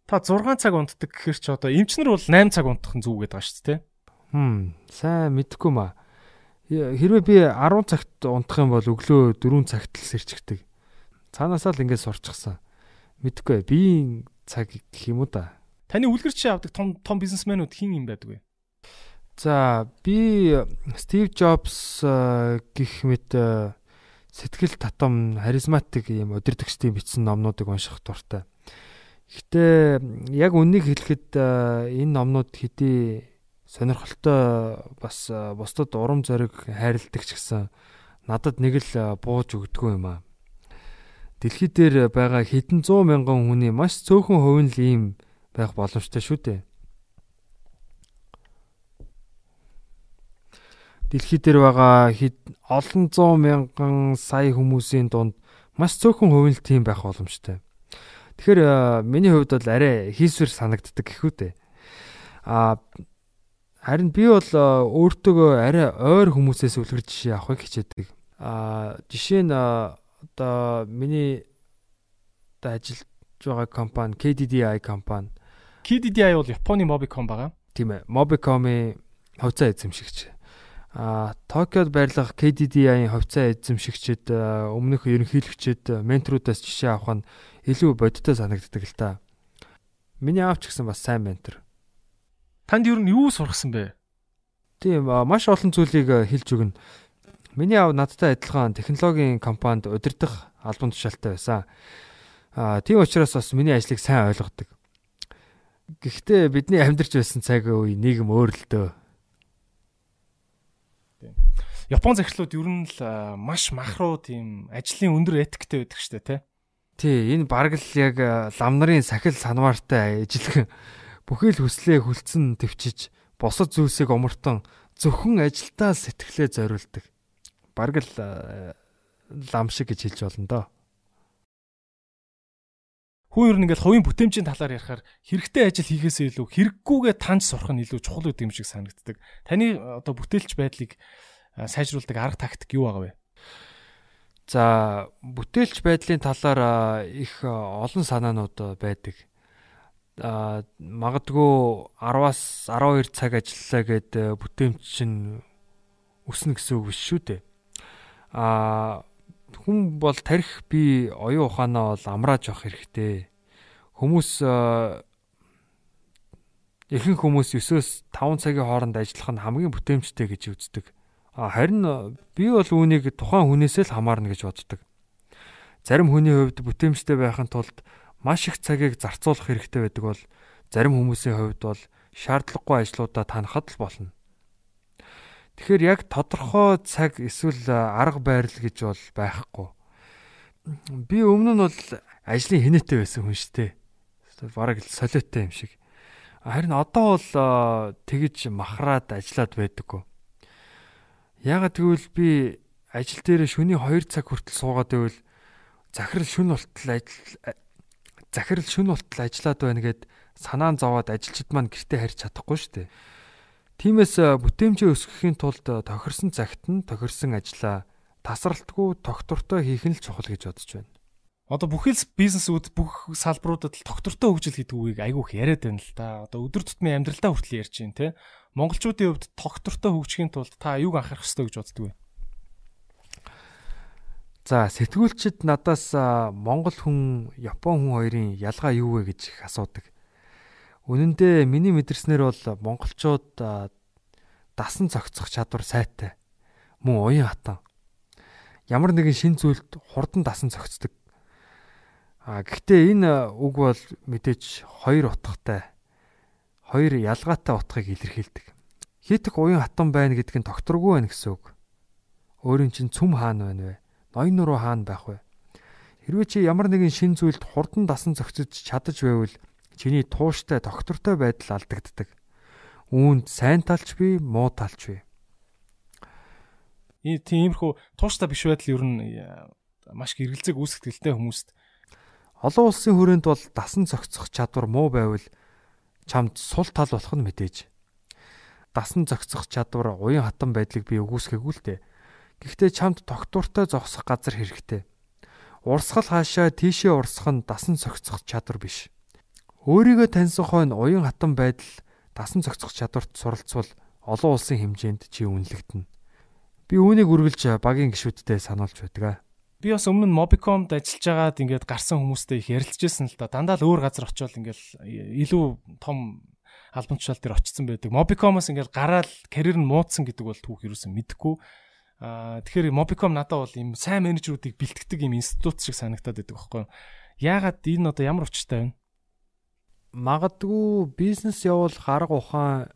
Та 6 цаг унтдаг гэхэр чи одоо эмчнэр бол 8 цаг унтах нь зүг гэдэг ба шүү дээ. Хм, сайн мэдэхгүй маа. Хэрвээ би 10 цагт унтах юм бол өглөө 4 цагт л сэрчгдэг. Цаанаасаа л ингэж сурчсан. Мэдэхгүй. Би цаг гэх юм уу да. Таны үлгэр чи авдаг том том бизнесмэнүүд хин юм байдаг вэ? За, би Стив Джобс гих мэт сэтгэл татам, харизматик юм удирдахчдын бичсэн номнуудыг унших дуртай. Гэтэ яг үннийг хэлэхэд энэ номнууд хэдий сонирхолтой бас бусдад урам зориг хайрладаг ч гэсэн надад нэг л бууж өгдгөө юм аа. Дэлхий дээр байгаа хэдэн зуун мянган хүний маш цөөхөн хувь нь ийм байх боломжтой шүү дээ. Дэлхий дээр байгаа хэд олон зуун мянган сая хүмүүсийн дунд маш цөөхөн хувь нь тийм байх боломжтой. Тэгэхээр миний хувьд бол арай хийсвэр санагддаг гэхүү дээ. А харин би бол өөртөөгөө арай ойр хүмүүсээс үлгэр жишээ авахыг хичээдэг. А жишээ нь одоо миний одоо ажиллаж байгаа компани KDDI компани. KDDI бол Японы Mobicom байгаа. Тийм ээ. Mobicom-ийн хувьцаа эзэмшигч. А Токиод байрлах KDDI-ийн хувьцаа эзэмшигчид өмнөх ерөнхийлөгчид менторудаас жишээ авах нь илүү бодиттой санагддаг л та. Миний аав ч гэсэн бас сайн ментор. Танд ер нь юу сургасан бэ? Тийм маш олон зүйлийг хэлж өгнө. Миний аав надтай адилхан технологийн компанид удирдах албан тушаалтай байсан. Аа тийм учраас бас миний ажлыг сайн ойлгодог. Гэхдээ бидний амьдарч байсан цаг үе нийгэм өөр л дөө. Япон захирлууд ер нь л маш махруу тийм ажлын өндөр этиктэй байдаг штэ тий. Тий, энэ бараг л яг лам нарын сахил санваартай ижилхэн бүхий л хүслээ хүлцэн төвчиж босод зүйлсийг омортон зөвхөн ажилдаа сэтгэлээ зориулдаг. Бараг л лам шиг гэж хэлж болно доо. Хүн ер нь ингээл хувийн бүтээмжийн талаар ярихаар хэрэгтэй ажил хийхээсээ илүү хэрэггүйгээ таньж сурах нь илүү чухал үт юм шиг санагддаг. Таны одоо бүтээлч байдлыг сайжруулдаг арга тактик юу байгаа вэ? За бүтээлч байдлын талаар их олон санаанууд байдаг. А магадгүй 10-аас 12 цаг ажиллалаа гэд бүтээмж чинь өснө гэсэн үг биш шүү дээ. А хүн бол тарих би оюун ухаанаа бол амрааж явах хэрэгтэй. Хүмүүс ихэнх хүмүүс 9-өөс 5 цагийн хооронд ажиллах нь хамгийн бүтээмжтэй гэж үздэг. Харин би бол үүнийг тухайн хүнээсээ л хамаарна гэж боддог. Зарим хүний хувьд бүтээмжтэй байхын тулд маш их цагийг зарцуулах хэрэгтэй байдаг бол зарим хүмүүсийн хувьд бол шаардлагагүй ажлуудаа танахад л болно. Тэгэхээр яг тодорхой цаг эсвэл арга барил гэж бол байхгүй. Би өмнө нь бол ажлын хинэттэй байсан хүн шүү дээ. Бараг солиотой юм шиг. Харин одоо бол тэгж махраад ажиллаад байдаггүй. Ягаад гэвэл би ажил дээр шөнийн 2 цаг хүртэл суугаад байвал захирал шүн болтол ажил захирал шүн болтол ажиллаад байна гэд санаан зовоод ажилчид маань гэртээ харьж чадахгүй шүү дээ. Тиймээс бүтээмжээ өсгөхийн тулд тохирсон цагт нь тохирсон ажлаа тасралтгүй тогтвортой хийх нь л чухал гэж бодож байна. Одоо бүхэл бизнесүүд бүх салбаруудад л тогтвортой хөгжил гэдэг үгийг айгүйх яриад байна л да. Одоо өдөр тутмын амьдралдаа хүртэл ярьж байна те монголчуудын хувьд тогтвортой хөгжихийн тулд та юуг анхаарах ёстой гэж боддөг вэ? За сэтгүүлчид надаас монгол хүн, япон хүн хоёрын ялгаа юу вэ гэж их асуудаг. Үнэн дээр миний мэдэрснээр бол монголчууд дасан цогцох чадвар сайтай. Мөн уян хатан. Ямар нэгэн шин зүйлд хурдан дасан цогцдог. А гэхдээ энэ үг бол мэдээж хоёр утгатай хоёр ялгаатай утгыг илэрхийлдэг. Хитг уян хатан байна гэдг нь докторгүй байна гэсэн үг. Өөрийн чинь цүм хаана байна вэ? Ноён нуруу хаана байх вэ? Хэрвээ чи ямар нэгэн шин зүйлд хурдан дасан зохицож чадаж байвал чиний тууштай доктортой байдал алдагддаг. Үүнд сайн талч бий, муу талч бий. Энэ тиймэрхүү тууштай биш байдал ер нь маш их эргэлзээг үүсгэтгэлтэй хүмүүст олон улсын хүрээнд бол дасан зохицох чадвар муу байвал чамд сул тал болох нь мэдээж. Дасан зохицох чадвар уян хатан байдлыг би өгөөсгөөгүй л дээ. Гэхдээ чамд тогтвортой зогсох газар хэрэгтэй. Урсгал хаашаа тийшээ урсгах нь дасан зохицох чадвар биш. Өөрийгөө таньсан хойно уян хатан байдал дасан зохицох чадварт суралцвал олон улсын хэмжээнд чи үнэлэгдэнэ. Би үүнийг үргэлж багийн гишүүдтэй сануулж байдаг. Би бас өмнө Mobicom-д ажиллаж байгаад ингээд гарсан хүмүүстэй их ярилцжсэн л да. Дандаа л өөр газар очиод ингээд илүү том албан тушаал дээр очсон байдаг. Mobicom-оос ингээд гараад карьер нь муудсан гэдэг бол түүх юусэн мэдэхгүй. Аа тэгэхээр Mobicom надад бол ийм сайн менежерүүдийг бэлтгэдэг ийм институт шиг санагтаад байдаг байхгүй юу? Яагаад энэ одоо ямар учиртай вэ? Магадгүй бизнес явуулах арга ухаан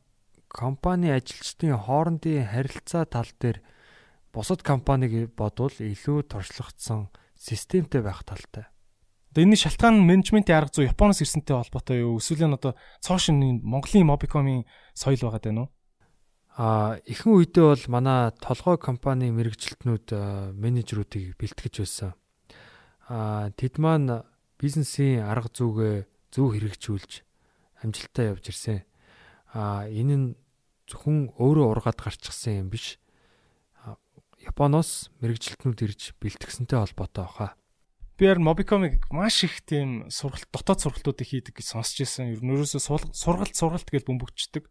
компани ажилчдын хоорондын харилцаа тал дээр бусад компаниг бодвол илүү туршлагатсан системтэй байх талтай. Одоо энэ шалтгаан нь менежментийн арга зүй Японоос ирсэнтэй холбоотой юу? Эсвэл нь одоо цоошин Монголын Mobicom-ийн соёл байгаа даа нү? А ихэнх үедээ бол манай толгой компани мэрэгжилтнүүд менежерүүдийг бэлтгэж байсан. А тэд маань бизнесийн арга зүйгээ зөв хэрэгжүүлж амжилтаа явж ирсэн. А энэ нь зөвхөн өөрөө ургаад гарчихсан юм биш. Японоос мэрэгжилтнүүд ирж бэлтгэсэнтэй холбоотой баха. Би яар Mobicom-ыг маш их тийм сургалт дотоод сургалтуудыг хийдэг гэж сонсч байсан. Ер нь ерөөсөө сургалт сургалт гэж бөмбөгчдөг.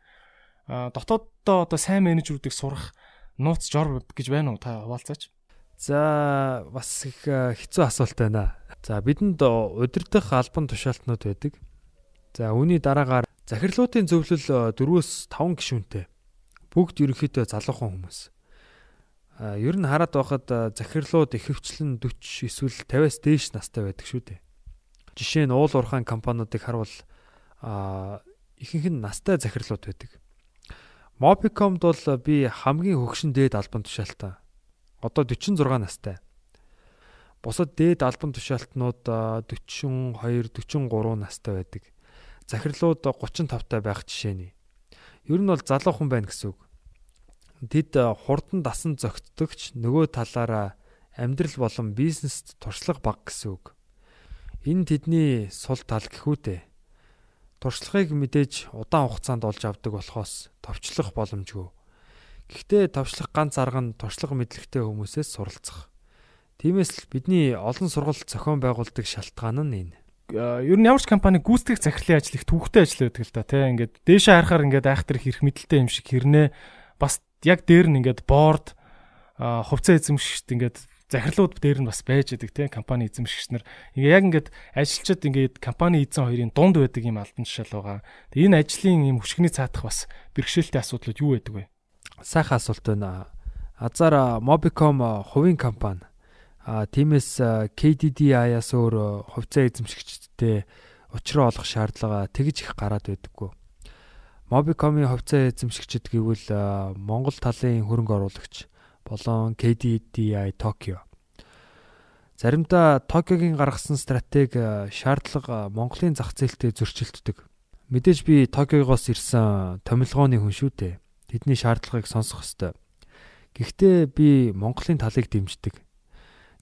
А дотооддоо одоо сайн менежерүүдийг сурах нууц жор гэж байна уу та хуваалцаач. За бас их хэцүү асуулт байна. За бидэнд удирдах албан тушаалтнууд байдаг. За үүний дараагаар захирлуудын зөвлөл 4-өөс 5 гишүүнтэй. Бүгд ерөнхийдөө залуухан хүмүүс ер нь хараад байхад захирлууд ихэвчлэн 40 эсвэл 50-аас дээш настай байдаг шүү дээ. Жишээ нь уул уурхайн компаниудыг харвал ихэнх нь настай захирлууд байдаг. Mobicom-д бол би хамгийн хөгшин дээд албан тушаалтаа. Одоо 46 настай. Бусад дээд албан тушаалтнууд 42, 43 настай байдаг. Захирлууд 35 таа байх жишээний. Ер нь бол залуу хүн байна гэсэн үг. Тэд хурдан дасан зөгтдөгч нөгөө талаараа амьдрал болон бизнест туршлага баг гэсэн үг. Энэ тэдний сул тал гэхүүтэй. Туршлагыг мэдээж удаан хугацаанд олж авдаг болохоос товчлох боломжгүй. Гэхдээ товчлох ганц арга нь туршлага мэдлэгтэй хүмүүсээс суралцах. Тиймээс л бидний олон сургалт зохион байгуулдаг шалтгаан нь энэ. Ер нь ямар ч компани гүйцэтгэх захирлын ажил их түүхтэй ажил байдаг л да тий. Ингээд дээшээ харахаар ингээд айхтар хэрэг мэдлэлтэй юм шиг хэрнээ бас яг дээр нь ингээд борд хувьцаа эзэмшигчд ингээд захирлууд дээр нь бас байж идэг тийм компани эзэмшигч нар яг ингээд ажилчид ингээд компани эзэн хоёрын дунд байдаг юм албан тушаал байгаа. Тэгээ энэ ажлын юм хөшгөний цаатах бас бэрхшээлтэй асуудлууд юу байдаг вэ? Сайхан асуулт байна. Азар Mobicom хувийн компани. А тиймээс KDDI-аас өөр хувьцаа эзэмшигчдтэй учраа олох шаардлага тэгж их гараад байдаггүй. Mobicom-ийн хувьцаа эзэмшигчд гэвэл Монгол талын хөрөнгө оруулагч болон KDDI Tokyo. Заримдаа Токиогийн гаргасан стратеги э, шаардлага Монголын зах зээлтэй зөрчилддөг. Мэдээж би Токиогоос ирсэн томилгооны хүн шүү дээ. Тэдний шаардлагыг сонсох ёстой. Гэхдээ би Монголын талыг дэмждэг.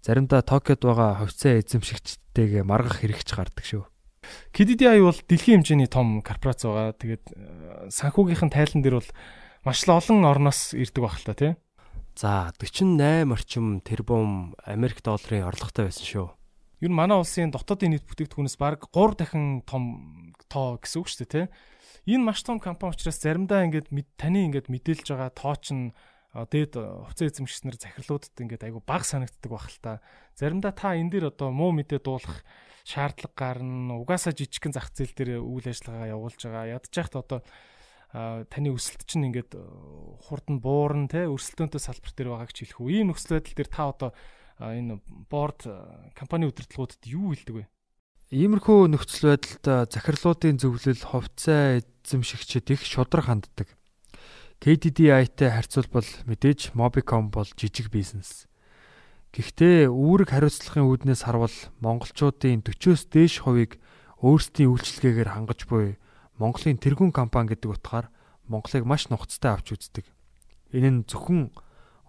Заримдаа Токиод байгаа хувьцаа эзэмшигчдтэйг маргах хэрэгч гардаг шүү. KDDI бол дэлхийн хэмжээний том корпорац байгаа. Тэгээд э, санхүүгийнхэн тайлан дээр бол маш л олон орноос ирдэг баг л та тийм. За 48 орчим тэрбум Америк долларын орлоготой байсан шүү. Нь манай улсын дотоодын нийт бүтээгдэхүүнээс бараг 3 дахин том тоо гэсэн үг шүү дээ, тэ. Энэ маш том компани учраас заримдаа ингээд таны ингээд мэдээлж байгаа тоо чинь дээд хувьцаа эзэмшигч нар захирлуудад ингээд айгу баг санагддаг байх л та. Заримдаа та энэ дээр одоо муу мэдээ дуулах шаардлага гарна. Угаасаа жижигхэн зах зээл дээр үйл ажиллагаа явуулж байгаа. Ядчих та одоо таны өсөлт чинь ингээд хурд нь буурна те өрсөлдөөнтэй салбар дээр байгааг ч хэлэх үү. Ийм нөхцөл байдал дээр та одоо энэ борд компани удирдлагуудад юу хэлдэг вэ? Иймэрхүү нөхцөл байдалд захирлуудын зөвлөл хувьцаа эзэмшигчид их шудраг ханддаг. KDDI-тай харьцуулбал мэдээж Mobicom бол жижиг бизнес. Гэхдээ үүрэг хариуцлагын үүднээс харвал монголчуудын 40-оос дээш хувийг өөрсдийн үйлчлэгээгээр хангаж буй Монголын тэргүүн компани гэдэг утгаар Монголыг маш нухацтай авч үздэг. Энэ нь зөвхөн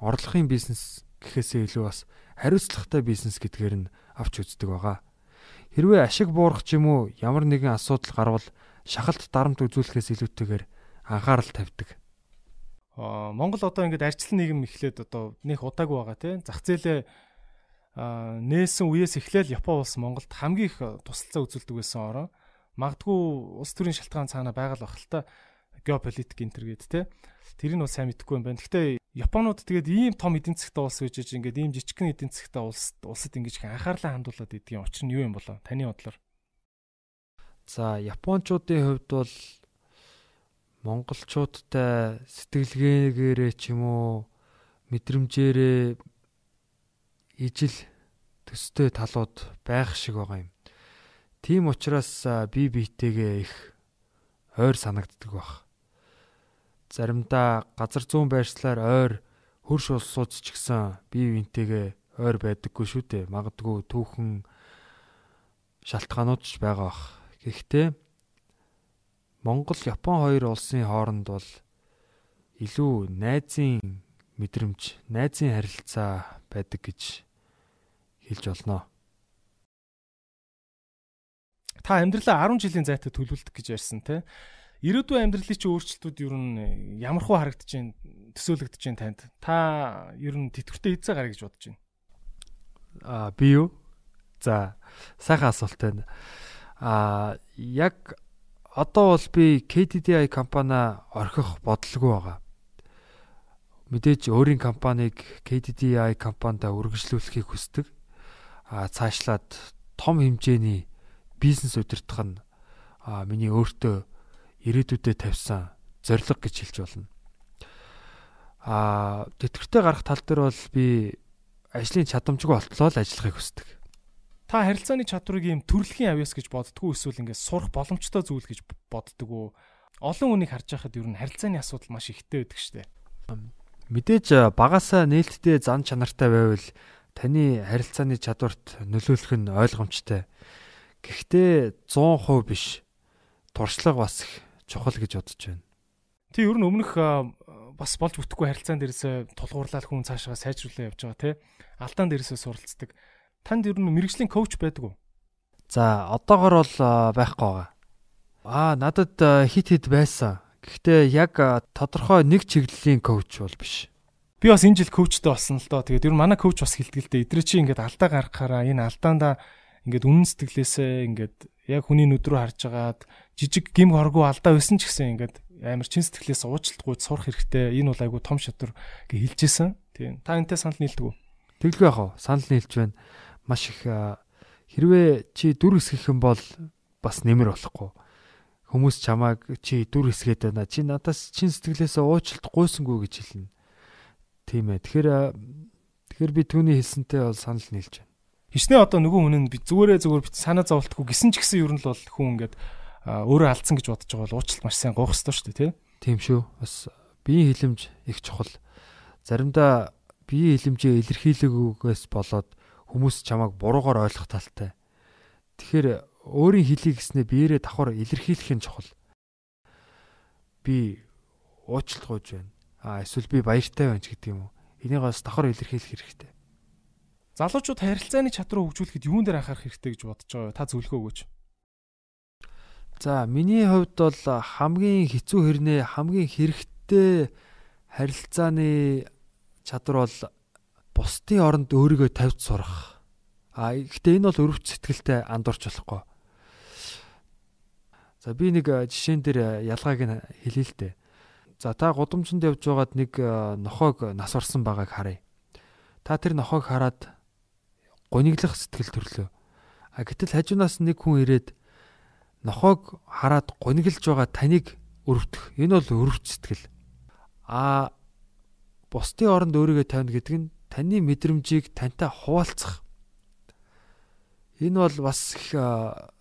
орлогын бизнес гэхээсээ илүү бас хариуцлагатай бизнес гэдгээр нь авч үздэг байгаа. Хэрвээ ашиг буурах ч юм уу ямар нэгэн асуудал гарвал шахалт дарамт үзүүлэхээс илүүтэйгээр анхаарал тавьдаг. Аа Монгол одоо ингээд арчлан нийгэм эхлээд одоо нэх удаагүй байгаа тийм зах зээлээ нээсэн үеэс эхлээл Япон улс Монголд хамгийн их тусалцаа үзүүлдэг байсан ороо магадгүй улс төрийн шалтгаан цаана л та геополитик энтер гээд те тэр нь бол сайн мэдэхгүй юм байна. Гэхдээ Японууд тэгээд ийм том эдийн засгтай улс гэж ингээд ийм жижигхэн эдийн засгтай улс улсад ингэж анхаарлаа хандуулад идэх учир нь юу юм болоо таны бодлоор? За Япончуудын хувьд бол монголчуудтай сэтгэлгээгээрээ ч юм уу мэдрэмжээрээ ижил төстэй талууд байх шиг байгаа юм. Тийм учраас би биетэйгээ их ойр санагддаг баг. Заримдаа газар зүүн байршлаар ойр хөрш улсууд ч гэсэн бие биентэйгээ ойр байдаггүй шүү дээ. Магадгүй түүхэн шалтгаанууд ч байгаа бах. Гэхдээ Монгол Япон хоёр улсын хооронд бол илүү найзын мэдрэмж, найзын харилцаа байдаг гэж хэлж болно та амьдралаа 10 жилийн зайтай төлөвлөлт гэж ярьсан те. Ирээдүйн амьдралын чинь өөрчлөлтүүд ер нь ямар хөө харагдаж байна, төсөөлөгдөж байна танд. Та ер нь тэтгэвртэй эзээ гараа гэж бодож байна. Аа би юу? За сайхан асуулт байна. Аа яг одоо бол би KDDI компани орхих бодлого байгаа. Мэдээж өөрийн компанийг KDDI компанидаа үргэлжлүүлэхийг хүсдэг. Аа цаашлаад том хэмжээний бизнес удирдах нь а миний өөртөө ирээдүйдээ тавьсан зорилго гэж хэлж болно. А тэтгэвртэй гарах тал дээр бол би ажлын чадамжгүй болтлоо л ажиллахыг хүсдэг. Та харилцааны чадварыг ийм төрөлхийн авьяас гэж боддгоо эсвэл ингээд сурах боломжтой зүйл гэж боддог уу? Олон хүнийг харж байхад ер нь харилцааны асуудал маш ихтэй байдаг штэ. Мэдээж багасаа нээлттэй зан чанартай байвал таны харилцааны чадварт нөлөөлөх нь ойлгомжтой. Гэхдээ 100% биш. Туршлага бас их чухал гэж бодож байна. Тий ер нь өмнөх бас болж бүтэхгүй харилцаан дээрээс тулгуурлаад хүн цаашаа сайжруулаад явж байгаа тий. Алдаан дээрээсээ суралцдаг. Танд ер нь мэрэгжлийн коуч байдаг уу? За одоогор бол байхгүй байгаа. Аа надад хит хит байсан. Гэхдээ яг тодорхой нэг чиглэлийн коуч бол биш. Би бас энэ жил коучтой болсон л доо. Тэгээд ер нь манай коуч бас дээ. Эдрээ чи ингээд алдаа гаргахаараа энэ алдаандаа ингээд үнэн сэтгэлээсээ ингээд яг хүний нүд рүү харж агаад жижиг гим хоргүй алдаа байсан ч гэсэн ингээд амар чин сэтгэлээс уучлалтгүй сурах хэрэгтэй. Энэ бол айгүй том шатар гэж хэлжсэн. Тийм. Та энэтэй санал нийлдэг үү? Тэглгүй яах вэ? Санал нийлж байна. Маш их хэрвээ чи дүр хэсгэх юм бол бас нэмэр болохгүй. Хүмүүс чамааг чи дүр хэсгээд байна. Чи надаас чин сэтгэлээс уучлалт гуйсангүй гэж хэлнэ. Тийм ээ. Тэгэхээр тэгэхээр би түүний хэлсэнтэй бол санал нийлж байна. Хичнээн одоо нөгөө хүн нь би зүгээрээ зүгээр бит санаа зовлтгүй гисэн ч гэсэн ер нь л бол хүн ингээд өөрөө алдсан гэж бодож байгаа бол уучлалт маш сайн гоох хэрэгтэй шүү дээ тий. Тийм шүү. Бас биеийн хилэмж их чухал. Заримдаа биеийн хилэмжээ илэрхийлэгүйгээс болоод хүмүүс чамайг буруугаар ойлгох талтай. Тэгэхээр өөрийн хилийг гэснээр биеэрээ давхар илэрхийлэх нь чухал. Би уучлалт гуйж байна. А эсвэл би баяртай байна ч гэдэг юм уу. Энийг бас давхар илэрхийлэх хэрэгтэй. Залуучууд харилцааны чадруу хөгжүүлэхэд юун дээр анхаарах хэрэгтэй гэж бодож байгаа вэ? Та зөвлөгөө өгөөч. За миний хувьд бол хамгийн хэцүү хэрнээ хамгийн хэрэгтэй харилцааны чадвар бол бусдын оронд өөрийгөө тавьж сурах. А гэхдээ энэ бол өрөвч сэтгэлтэй андуурч болохгүй. За би нэг жишээн дээр ялгааг нь хэлье л дээ. За та гудамжинд явж байгаад нэг нохойг нас орсон байгааг харъя. Та тэр нохойг хараад гониглох сэтгэл төрлөө. А гэтэл хажуунаас нэг хүн ирээд нохоог хараад гониглж байгаа таныг өрөвдөх. Энэ бол өрөвч сэтгэл. А бусдын оронд өөрийгөө тавина гэдэг нь таны мэдрэмжийг тантай хуваалцах. Энэ бол бас их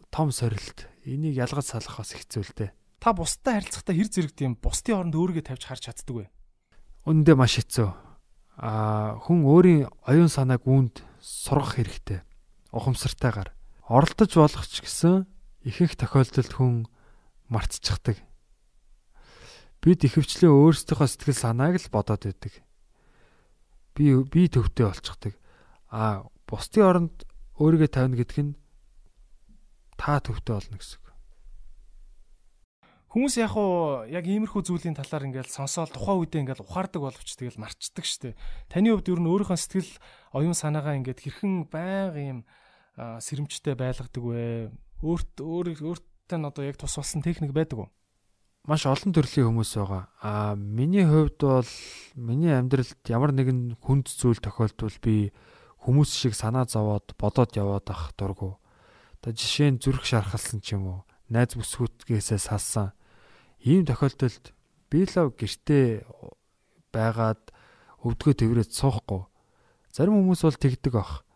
том сорилт. Энийг ялгаж салах бас хэцүү л дээ. Та бусдад харилцахдаа хэр зэрэг тийм бусдын оронд өөрийгөө тавьж харж чаддаг вэ? Үндэ маш хэцүү. А хүн өөрийн оюун санааг үүнд сургах хэрэгтэй. Ухамсартайгаар. Оролдож болох ч гэсэн ихэнх тохиолдолд хүн мартчихдаг. Бид ихэвчлэн өөрсдийнхөө сэтгэл санааг л бодоод байдаг. Би би төвтэй болчихдаг. А бусдын оронд өөрийгөө тавина гэдэг нь та төвтэй болно гэсэн. Хүмүүс яг уу яг иймэрхүү зүйлийн талаар ингээл сонсоод тухайн үедээ ингээл ухаардаг боловч тэгэл марцдаг штеп. Таны хувьд ер нь өөрийнхөө сэтгэл оюун санаагаа ингээд хэрхэн байнга юм сэрэмжтэй байлгадаг вэ? өөрт өөр өөртөө нь одоо яг тус болсон техник байдаг уу? Маш олон төрлийн хүмүүс байгаа. Аа миний хувьд бол миний амьдралд ямар нэгэн хүнд зүйл тохиолдвол би хүмүүс шиг санаа зовоод бодоод яваад ах дургу. Одоо жишээ нь зүрх шархалсан ч юм уу, найз бүсгүйтгээсээ салсан. Ийм тохиолдолд би лав гэртээ байгаад өвдгөө тэрвэрэд суухгүй. Зарим хүмүүс бол тэгдэг ах.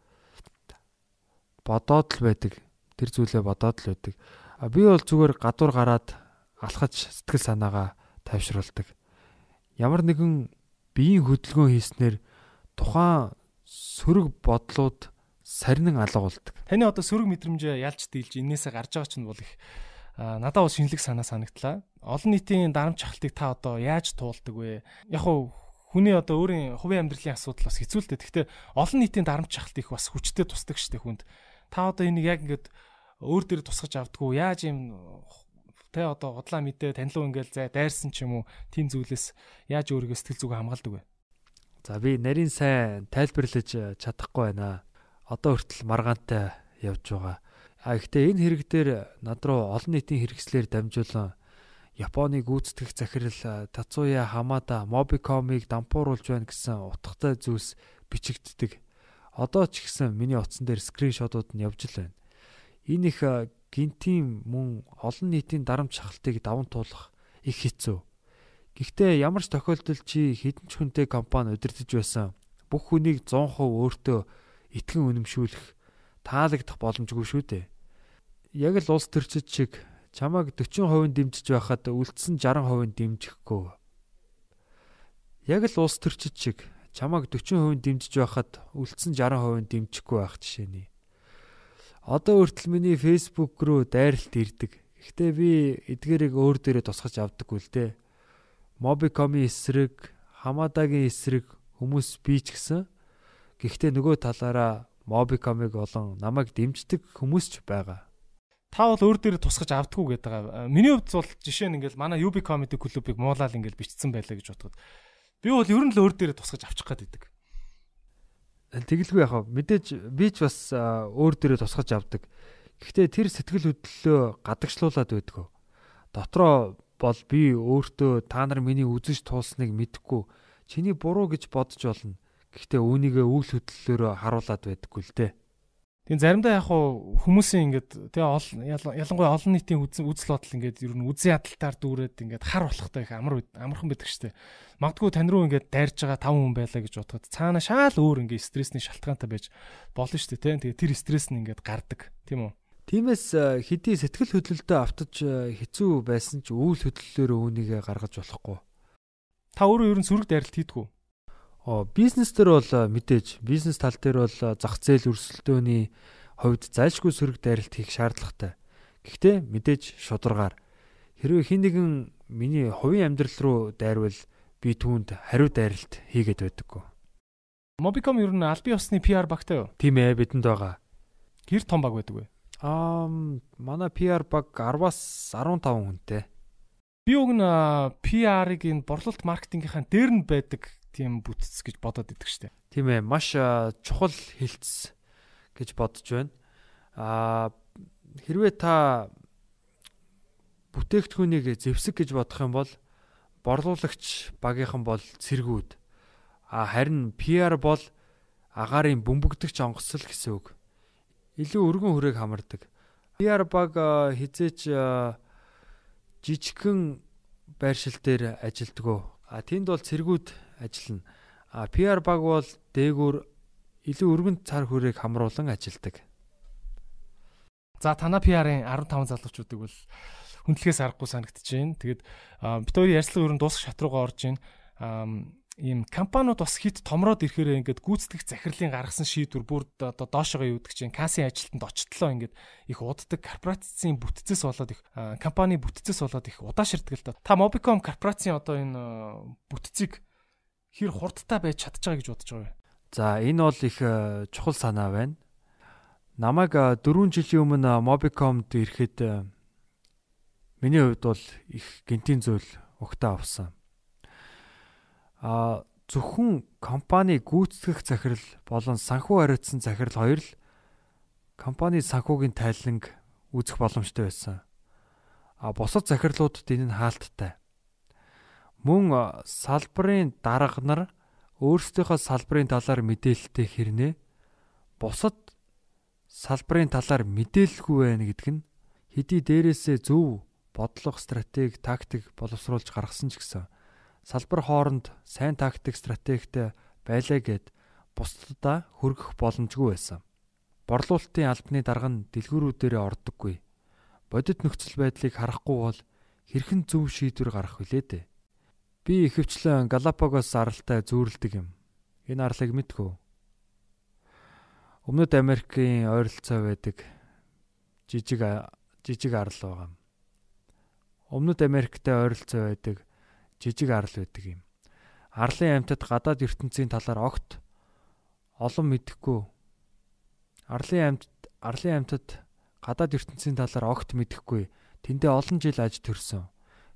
Бодоод л байдаг тэр зүйлээ бодоод л байдаг. А би бол зүгээр гадуур гараад алхаж сэтгэл санаагаа тайвшруулдаг. Ямар нэгэн биеийн хөдөлгөөн хийснээр тухайн сөрөг бодлууд сарнин алга болдог. Таны одоо сөрөг мэдрэмж ялж дийлж энээсээ гарч байгаа ч нь бол их надад бол шинэлэг санаа санагдлаа. Олон нийтийн дарамт чахалтыг та одоо яаж туулдаг вэ? Яг уу хүний одоо өөрийн хувийн амьдралын асуудал бас хэцүү л дээ. Гэхдээ олон нийтийн дарамт чахалт их бас хүчтэй тусдаг штеп хүнд. Та одоо энийг яг ингээд өөр дээр тусгаж авдггүй яаж юм тэ одоо годлаа мэдээ танилуу ингээл зай дайрсан ч юм уу тийм зүйлээс яаж өөрийгөө сэтгэл зүгөө хамгаалдаг вэ? За би нарийн сайн тайлбарлаж чадахгүй байна. Одоо хүртэл маргаантай явж байгаа. А гэхдээ энэ хэрэг дээр над руу олон нийтийн хэрэгслэр дамжуулан Японы гүйцэтгэх захирал Тацуя Хамада Mobicom-ыг дампууруулж байна гэсэн утгатай зүйлс бичигддэг. Одоо ч гэсэн миний утсан дээр скриншотууд нь явж л байна энэ их гинтийн мөн олон нийтийн дарамт шахалтыг даван туулах их хэцүү. Гэхдээ ямар ч тохиолдолд чи хэдэн ч хүнтэй компани удирдах байсан бүх хүнийг 100% өөртөө итгэн үнэмшүүлэх таалагдах боломжгүй шүү дээ. Яг л улс төрчид шиг чамайг 40% дэмжиж байхад үлдсэн 60% дэмжихгүй. Яг л улс төрчид шиг чамайг 40% дэмжиж байхад үлдсэн 60% дэмжихгүй байх жишээний. Одоо хүртэл миний Facebook руу дайралт ирдэг. Гэхдээ би эдгээрийг өөр дээрээ тусгаж авдаггүй л дээ. Mobicom-ийн эсрэг, Hamada-гийн эсрэг хүмүүс бий ч гэсэн гэхдээ нөгөө талаараа Mobicom-ыг болон намайг дэмждэг хүмүүс ч байгаа. Та бол өөр дээр тусгаж авдггүй гэдэг байгаа. Миний хувьд бол жишээ нь ингээл манай UB Comedy клубыг муулаад ингээл бичсэн байлаа гэж бодоход би бол ер нь л өөр дээр тусгаж авчих гээд байдаг. Тэгэлгүй яхаа мэдээж би ч бас өөр дээрээ тусгаж авдаг. Гэхдээ тэр сэтгэл хөдлөлөө гадагшлуулад байдгүй. Дотроо бол би өөртөө та нар миний үзэж туулсныг мэдхгүй чиний буруу гэж бодож болно. Гэхдээ үүнийгээ үйл хөдлөлөөрөө харуулад байдаггүй л дээ. Тийм заримдаа яг хүмүүсийн ингээд тэгээ ялангуяа олон нийтийн үзэл бодол ингээд ер нь үзэн ядалтаар дүүрээд ингээд хар болохтай их амар амархан байдаг штэ. Магадгүй тань руу ингээд дайрж байгаа тав хүн байлаа гэж бодоход цаана шаал өөр ингээд стрессний шалтгаантай байж болно штэ тийм. Тэгээ тэр стресс нь ингээд гардаг тийм үү? Тиймээс э, хэдий сэтгэл хөдлөлтөд автаж э, хэцүү байсан ч үйл хөдлөлөөр үүнийгээ гаргаж болохгүй. Та өөрөө ер нь сүрэг дайралт хийдгүү? Бизнес төр бол э, мэдээж бизнес тал дээр бол зах зээл өрсөлдөөний хувьд зайлшгүй сүрэг дайралт хийх шаардлагатай. Гэхдээ мэдээж шударгаар хэрвээ хин нэгэн миний хувийн амьдрал руу дайрвал би түүнд хариу дайралт хийгээд байдаггүй. Mobicom ер нь албан ёсны PR багтай юу? Тийм ээ бидэнд байгаа. Хэр том баг байдаг вэ? Аа манай PR баг 10-аас 15 хүнтэй. Би уг нь PR-ыг энэ борлуулалт маркетингийнхаа дээр нь байдаг тийм бүтц гэж бодоод идэг штеп. Тийм ээ, маш чухал хилцс гэж бодож байна. Аа хэрвээ та бүтээгдэхүүнийг зэвсэг гэж бодох юм бол борлуулагч багийнхан бол цэргүүд. А харин PR бол агаарын бөмбөгдөгч онгоцол гэсэн үг илүү өргөн хүрээг хамардаг. PR баг хизээч жижигхэн байршил дээр ажилдгөө. А тэнд бол цэргүүд ажиллана. А PR баг бол дээгүүр илүү өргөн цар хүрээг хамруулан ажилдаг. За танаа PR-ын 15 залуучуудыг бол хүндлэхээс аргагүй. Тэгээд бид хоёрын ярьцлага ер нь дуусах шат руугаа орж байна ийм компаниуд бас хит томроод ирэхээр ингээд гүйцэтгэх захирлын гаргасан шийдвэр бүр одоо доошогоо юу гэдэг чинь кассын ажилтанд очтлоо ингээд их уддаг корпорацийн бүтцээс болоод их компани бүтцээс болоод их удааширдаг л да. Та Mobicom корпорацийн одоо энэ бүтцийг хэр хурдтай байж чадж байгаа гэж бодож байгаа вэ? За энэ бол их чухал санаа байна. Намайг 4 жилийн өмнө Mobicomд ирэхэд миний хувьд бол их гинтийн зүйл өгтөө авсан а зөвхөн компани гүйцэтгэх захирал болон санхүү хариуцсан захирал хоёр л компани санхүүгийн тайланг үүсгэх боломжтой байсан. А бусад захирлуудад энэ нь хаалттай. Мөн салбарын дарга нар өөрсдийнхөө салбарын талаар мэдээлэлтэй хэрнээ бусад салбарын талаар мэдээлэлгүй байна гэдэг нь хэдий дээрээсээ зөв бодлого, стратеги, тактик боловсруулж гаргасан ч гэсэн салбар хооронд сайн тактик стратегтэй байлаа гэд бусдадаа хөргөх боломжгүй байсан. Борлуулалтын албаны дарга нь дэлгүүрүүдээрээ ордоггүй. Бодит нөхцөл байдлыг харахгүй бол хэрхэн зөв шийдвэр гарах вүлээ дээ. Би ихэвчлэн Галапагос аралтай зүүрэлдэг юм. Энэ арлыг мэдгүй. Өмнөд Америкийн ойролцоо байдаг жижиг жижиг арал байгаа. Өмнөд Америктэй ойролцоо байдаг жижиг арал байдаг юм. Арлын амьтад гадаад ертөнцийн талаар огт олон мэдэхгүй. Арлын амьтад арлын амьтад гадаад ертөнцийн талаар огт мэдэхгүй. Тэндээ олон жил аж төрсөн.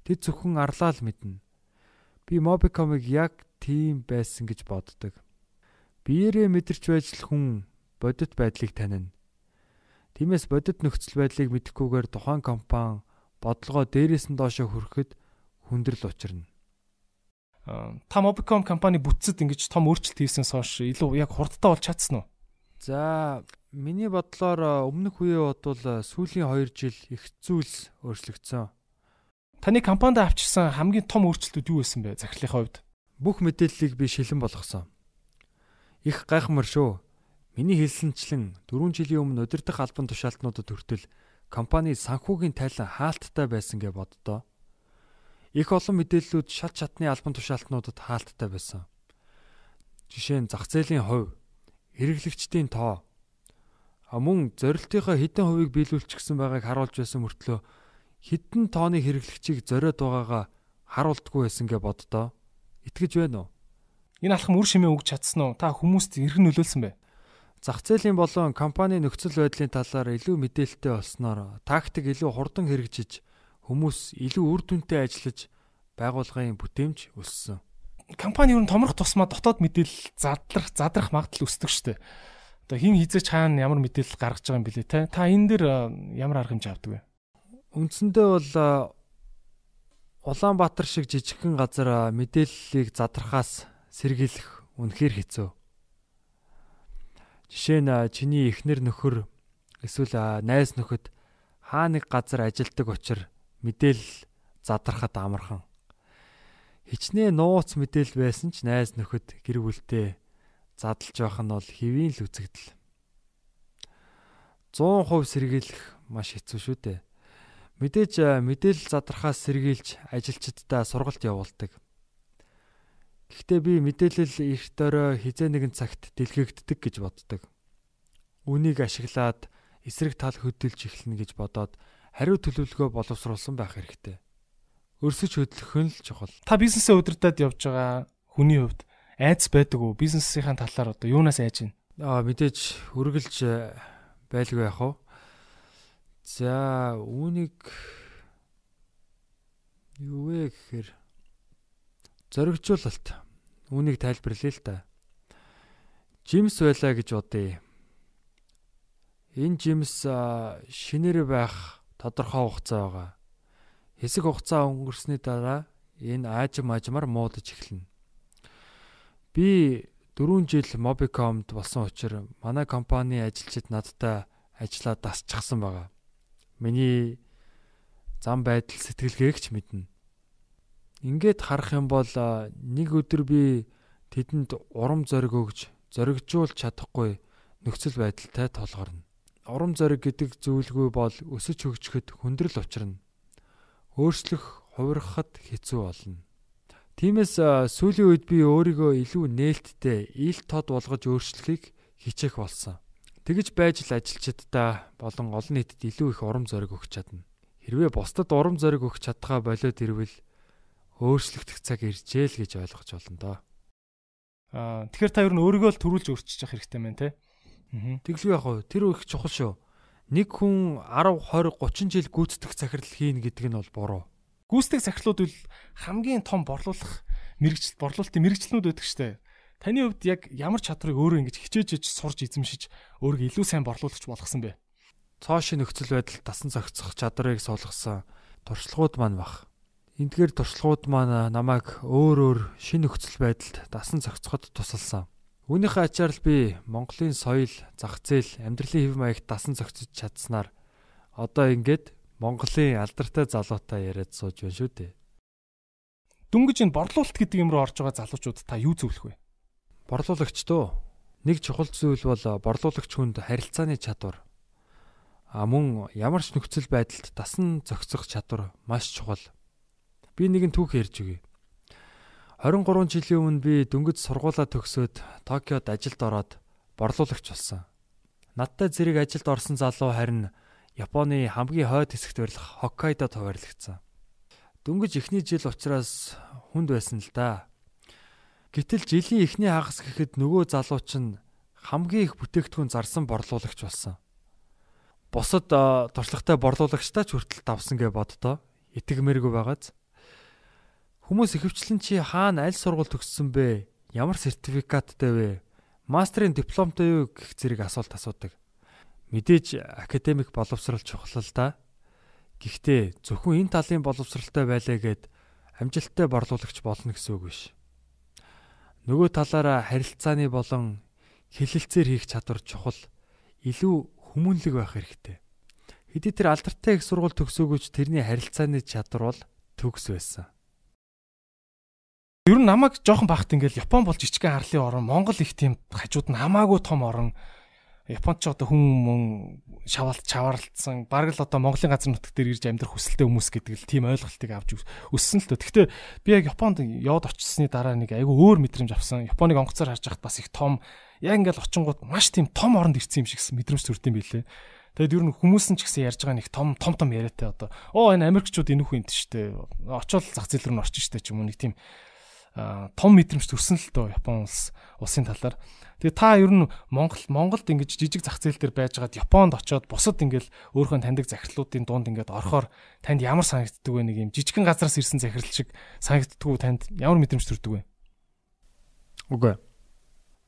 Тэд зөвхөн арлаа л мэднэ. Би Mobicom-ыг яг тийм байсан гэж боддог. Биеэрээ мэдэрч байж л хүн бодит байдлыг танина. Тиймээс бодит нөхцөл байдлыг мэдэхгүйгээр тухайн компани бодлогоо дээрээс нь доошо хөрөхөд хүндрэл учирна та Mobicom компани бүтцэд ингэж том өөрчлөлт хийснээс хойш илүү яг хурдтай болж чадсан уу? За миний бодлоор өмнөх үеэ бодвол сүүлийн 2 жил их зүйлс өөрчлөгдсөн. Таны компанид авчирсан хамгийн том өөрчлөлтүүд юу байсан бэ захирлынхаа хувьд? Бүх мэдээллийг би шилэн болгосон. Их гайхамар шүү. Миний хэлсэнчлэн 4 жилийн өмнө удирдах албан тушаалтнуудад хүртэл компани санхүүгийн тайлан хаалттай байсан гэж боддоо. Их олон мэдээллүүд шат шатны албан тушаалтнуудад хаалттай байсан. Жишээ нь зах зээлийн хувь, хэрэглэгчдийн тоо, мөн зорилтынхоо хэдэн хувийг биелүүлчихсэн байгааг харуулж байсан мөртлөө хэдэн тооны хэрэглэгчийг зориод байгаагаа харуулдаггүй байсан гэ боддоо. Итгэж байна уу? Энэ алхам үр шимээ өгч чадсан уу? Та хүмүүст эргэн нөлөөлсөн бэ? Зах зээлийн болон компани нөхцөл байдлын талаар илүү мэдээлэлтэй болсноор тактик илүү хурдан хэрэгжиж хүмүүс илүү үр дүнтэй ажиллаж байгууллагын бүтээмж өссөн. Компани ер нь томрох тусмаа дотоод мэдээлэл задрах задрах магадлал өсдөг дээ. Одоо хин хизээч хаана ямар мэдээлэл гаргаж байгаа юм бэлээ те. Та энэ дэр ямар арга хэмжээ авдаг вэ? Үндсэндээ бол Улаанбаатар шиг жижигхэн газар мэдээллийг задрахаас сэргийлэх үнэхээр хэцүү. Жишээ нь чиний эхнэр нөхөр эсвэл найз нөхөд хаа нэг газар ажилдаг учраас мэдээлэл задрахад амархан. Хичнээн нууц мэдээлэл байсан ч найз нөхөд гэр бүлтэй задлж байх нь бол хэвийн л үзэгдэл. 100% сэргийлэх маш хэцүү шүү дээ. Мэдээж мэдээлэл задрахаас сэргийлж ажилчдаа сургалт явуулдаг. Гэхдээ би мэдээлэл их дөрөө хизээ нэгэн цагт дэлгэгддэг гэж боддог. Үнийг ашиглаад эсрэг тал хөдөлж эхлэнэ гэж бодоод хариу төлөвлөгөө боловсруулсан байх хэрэгтэй. Өрсөж хөдлөх нь л чухал. Та бизнесээ удирдах явж байгаа хүний хувьд айц байдаг уу? Бизнесийн талаар одоо юунаас айж байна? Аа мэдээж үргэлж э, байлгүй яах вэ? За үүнийг юу вэ гэхээр зоригжуулалт үүнийг тайлбарлая л да. Жимс байлаа гэж бодъё. Энэ жимс шинээр байх тодорхой хугацаа байгаа. Хэсэг хугацаа өнгөрсөний дараа энэ аажим ажмаар муудаж эхэлнэ. Би 4 жил Mobicom-д болсон учраас манай компани ажилчид надтай ажиллаа дасчихсан байгаа. Миний зам байдал сэтгэлгээгч мэднэ. Ингээд харах юм бол нэг өдөр би тэдэнд урам зориг өгж зоригжуулж чадахгүй нөхцөл байдалтай толгорно. Урам зориг гэдэг зүйлгүй бол өсөж хөгжөхөд хүндрэл учрна. Өөрчлөх, хувирахад хэцүү болно. Тиймээс сүүлийн үед би өөрийгөө илүү нээлттэй, ил тод болгож өөрчлөхийг хичээх болсон. Тэгж байж л ажилчдаа болон олон нийтэд илүү их урам зориг өгч чадна. Хэрвээ бусдад урам зориг өгч чадхаа болоод ирвэл өөрчлөгдөх цаг иржээ л гэж ойлгож байна доо. Аа тэгэхээр та ер нь өөрийгөө л төрүүлж өөрчилж явах хэрэгтэй мэн те. Тэглгүй яг хөө тэр их чухал шүү. Нэг хүн 10, 20, 30 жил гүйцэтгэх захирал хийн гэдэг нь бол буруу. Гүйцэтгэх захирлууд бол хамгийн том борлуулах мэрэгчл борлуулалтын мэрэгчлэнүүд байдаг штэ. Таны хувьд яг ямар чадрыг өөрөө ингэж хичээж сурж эзэмшиж өөрийгөө илүү сайн борлуулагч болгосон бэ? Цоошин нөхцөл байдал тасан зохицох чадрыг суулгасан туршлагууд маань бах. Эндгээр туршлагууд маань намайг өөр өөр шин нөхцөл байдалд дасан зохицоход тусалсан. Үүнийхээ ачаар л би Монголын соёл, зах зээл, амьдралын хэв маягт дасан зохицож чадсанаар одоо ингээд Монголын алдартай залуутай яриад сууж байна шүү дээ. Дүнгиж энэ борлуулалт гэдэг юм руу орж байгаа залуучууд та юу зөвлөх вэ? Борлуулагч дөө нэг чухал зүйл бол борлуулагч хүнд харилцааны чадвар. А мөн ямар ч нөхцөл байдалд дасан зохицох чадвар маш чухал. Би нэгэн түүх ярьж өгье. 23 жилийн өмнө би дөнгөж сургуулаа төгсөөд Токиод ажилд ороод борлуулагч болсон. Надтай зэрэг ажилд орсон залуу харин Японы хамгийн хойд хэсэгт байрлах Хоккайдод хуваарлагдсан. Дөнгөж эхний жил учраас хүнд байсан л да. Гэтэл жилийн эхний хагас гэхэд нөгөө залууч нь хамгийн их бүтээгдэхүүн зарсан борлуулагч болсон. Бусад туршлагатай борлуулагчтай ч хүртэл давсан гэж боддоо. Итгэмээргүй байгааз. Хүмүүс ихэвчлэн чи хаана аль сургууль төгссөн бэ? Ямар сертификаттай вэ? Мастрын дипломтой юу гэх зэрэг асуулт асуудаг. Мэдээж академик боловсрал чухал л да. Гэхдээ зөвхөн энэ талын боловсралтай байлаа гэд амжилттай борлуулагч болно гэсэн үг биш. Нөгөө талаараа харилцааны болон хэлэлцээр хийх чадвар чухал, илүү хүмүүнлэг байх хэрэгтэй. Хэдий тэр алдартай их сургууль төгсөөгөөч тэрний харилцааны чадвар бол төгс байсан. Ер нь намайг жоохон бахт ингээл Япон бол жижигхэн арлын орн, Монгол их тийм хажууд нь хамаагүй том орн Японд ч одоо хүн мөн шаваалт чаваарлцсан бараг л одоо Монголын газар нутаг дээр ирж амьдрах хүсэлтэй хүмүүс гэдэг л тийм ойлголтыг авч өссөн л тоо. Гэхдээ би яг Японд явд очсны дараа нэг айгүй өөр мэдрэмж авсан. Японыг онгоцоор харж байхад бас их том яг ингээл очингууд маш тийм том оронд ирсэн юм шиг мэдрэмж төрд юм билээ. Тэгэд ер нь хүмүүс нь ч гэсэн ярьж байгаа нэг том том том яриатай одоо. Оо энэ Америкчууд энэхүү юм штэ. Очоод зах зээл рүү н орчих штэ ч юм уу нэг тийм том мэдрэмж төрсөн л доо Япон улс улсын талаар. Тэгээ та ер нь Монгол Монголд ингэж жижиг зах зээл дээр байжгаад Японд очоод бусад ингээл өөрийнхөө таньдаг захирлуудын дунд ингээд орохоор танд ямар санагддаг вэ нэг юм жижигхэн газраас ирсэн захирал шиг санагддаг уу танд ямар мэдрэмж төрдөг вэ? Үгүй.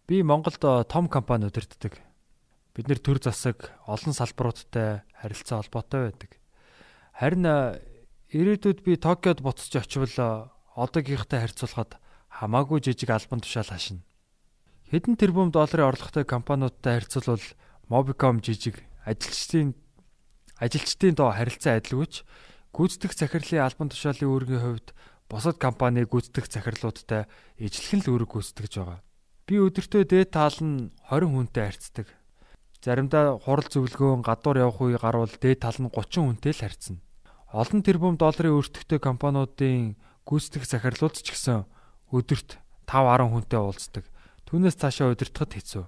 Би Монголд том компани удирддаг. Бид нэр төр засаг олон салбаруудтай харилцаа холбоотой байдаг. Харин ирээдүйд би Токиод буцаж очивол одоогийнхтай харьцуулахад хамаагүй жижиг албан тушаал хашина. Хэдэн тэрбум долларын орлоготой компаниудтай харьцуулбал Mobicom жижиг ажилчдын ажилчдын доо харилцаа адилгүйч гүйцэтгэх захирлын албан тушаалын үүргийн хувьд бусад компани гүйцэтгэх захирлуудтай ижлэхэн л үүрэг гүйцэтгэж байгаа. Би өдөртөө дээд таал нь 20 хүнтэй харьцдаг. Заримдаа хурал зөвлөгөөн гадуур явах үе гарвал дээд тал нь 30 хүнтэй л харьцна. Олон тэрбум долларын өртөгтэй компаниудын гүйцэтгэх захирлууд ч гэсэн өдөрт 5-10 хүнтэй уулздаг. Түүнээс цаашаа удирдахад хэцүү.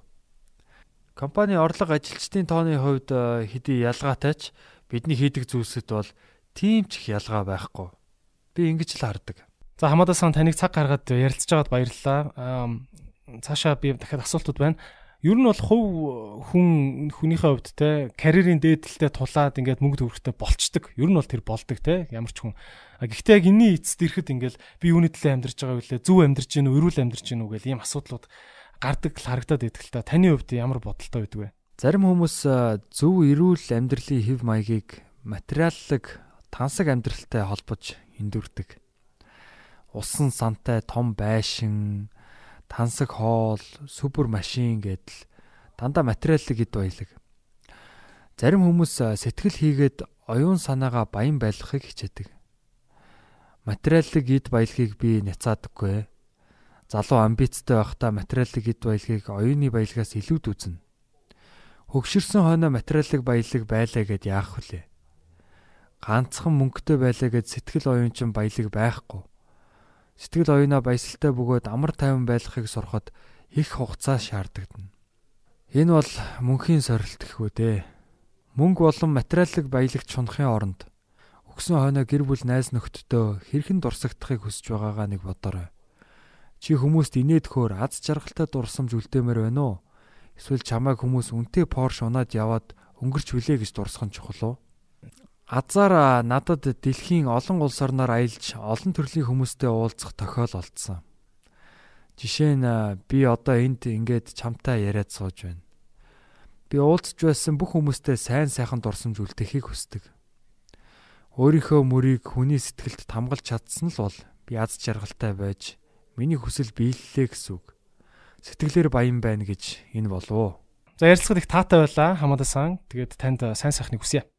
Компани орлого ажилчдын тооны хувьд э, хэдий ялгаатай ч бидний хийдэг зүйлсэд бол тийм ч их ялгаа байхгүй. Би ингэж л хардаг. За хамаадаа сан таныг цаг гаргаад ярилцж байгаад баярлалаа. Цаашаа би дахиад асуултууд байна. Ер нь бол хувь хүн хүнийхээ хувьд те карьерийн дээдэлтэй тулаад ингээд мөнгө төгрөгтэй болцдог. Ер нь бол тэр болдог те ямар ч хүн. Гэхдээ яг энэний эцэст ирэхэд ингээд би юуны төлөө амьдарч байгаа вүлээ зөв амьдарч гин үү эрүүл амьдарч гин үү гэл ийм асуудлууд гардаг харагдаад идэх л та. Таны хувьд ямар бодолтой байдаг вэ? Зарим хүмүүс зөв эрүүл амьдралын хэв маягийг материаллык тансаг амьдралтай холбож эндүрдэг. Усан сантай том байшин тансаг хоол, супер машин гэдэл дандаа материаллык эд баялаг. Зарим хүмүүс сэтгэл хийгээд оюун санаагаа баян байлгахыг хичээдэг. Материаллык эд баялагийг би няцаадаггүй. Залуу амбицтай байхдаа материаллык эд баялагийг оюуны баялагаас илүүд үзнэ. Хөгшөрсөн хойно материаллык баялаг байлаа гэд яах вүлээ? Ганцхан мөнгөтэй байлаа гэд сэтгэл оюунчин баялаг байхгүй. Сэтгэл оюунаа баясгалтай бөгөөд амар тайван байлгахыг сурахад их хугацаа шаардагдана. Энэ бол мөнхийн сорилт гэхүү дээ. Мөнгө болон материаллык баялагч чунахын оронд өгсөн хойноо гэр бүл найз нөхдөдөө хэрхэн дурсагдахыг хүсэж байгаагаа нэг бодоорой. Чи хүмүүст инээдхөөр аз жаргалтай дурсамж үлдээмээр байна уу? Эсвэл чамайг хүмүүс үнтэй Porsche унаад яваад өнгөрч хүлээ гэж дурсах нь чухал уу? Азар надад дэлхийн олон улс орноор аялж олон төрлийн хүмүүстэй уулзах тохиол олдсон. Жишээ нь би одоо энд ингээд чамтай яриад сууж байна. Би уулзж байсан бүх хүмүүстэй сайн сайхан дурсамж үлдэхийг хүсдэг. Өөрийнхөө мөрийг хүний сэтгэлд тамгалж чадсан л бол би аз жаргалтай байж миний хүсэл биеллээ гэсэн үг. Сэтгэлээр баян байна гэж энэ болов? За ярилцлагад их таатай байлаа хамаадасан. Тэгээд танд сайн сайхныг хүсье.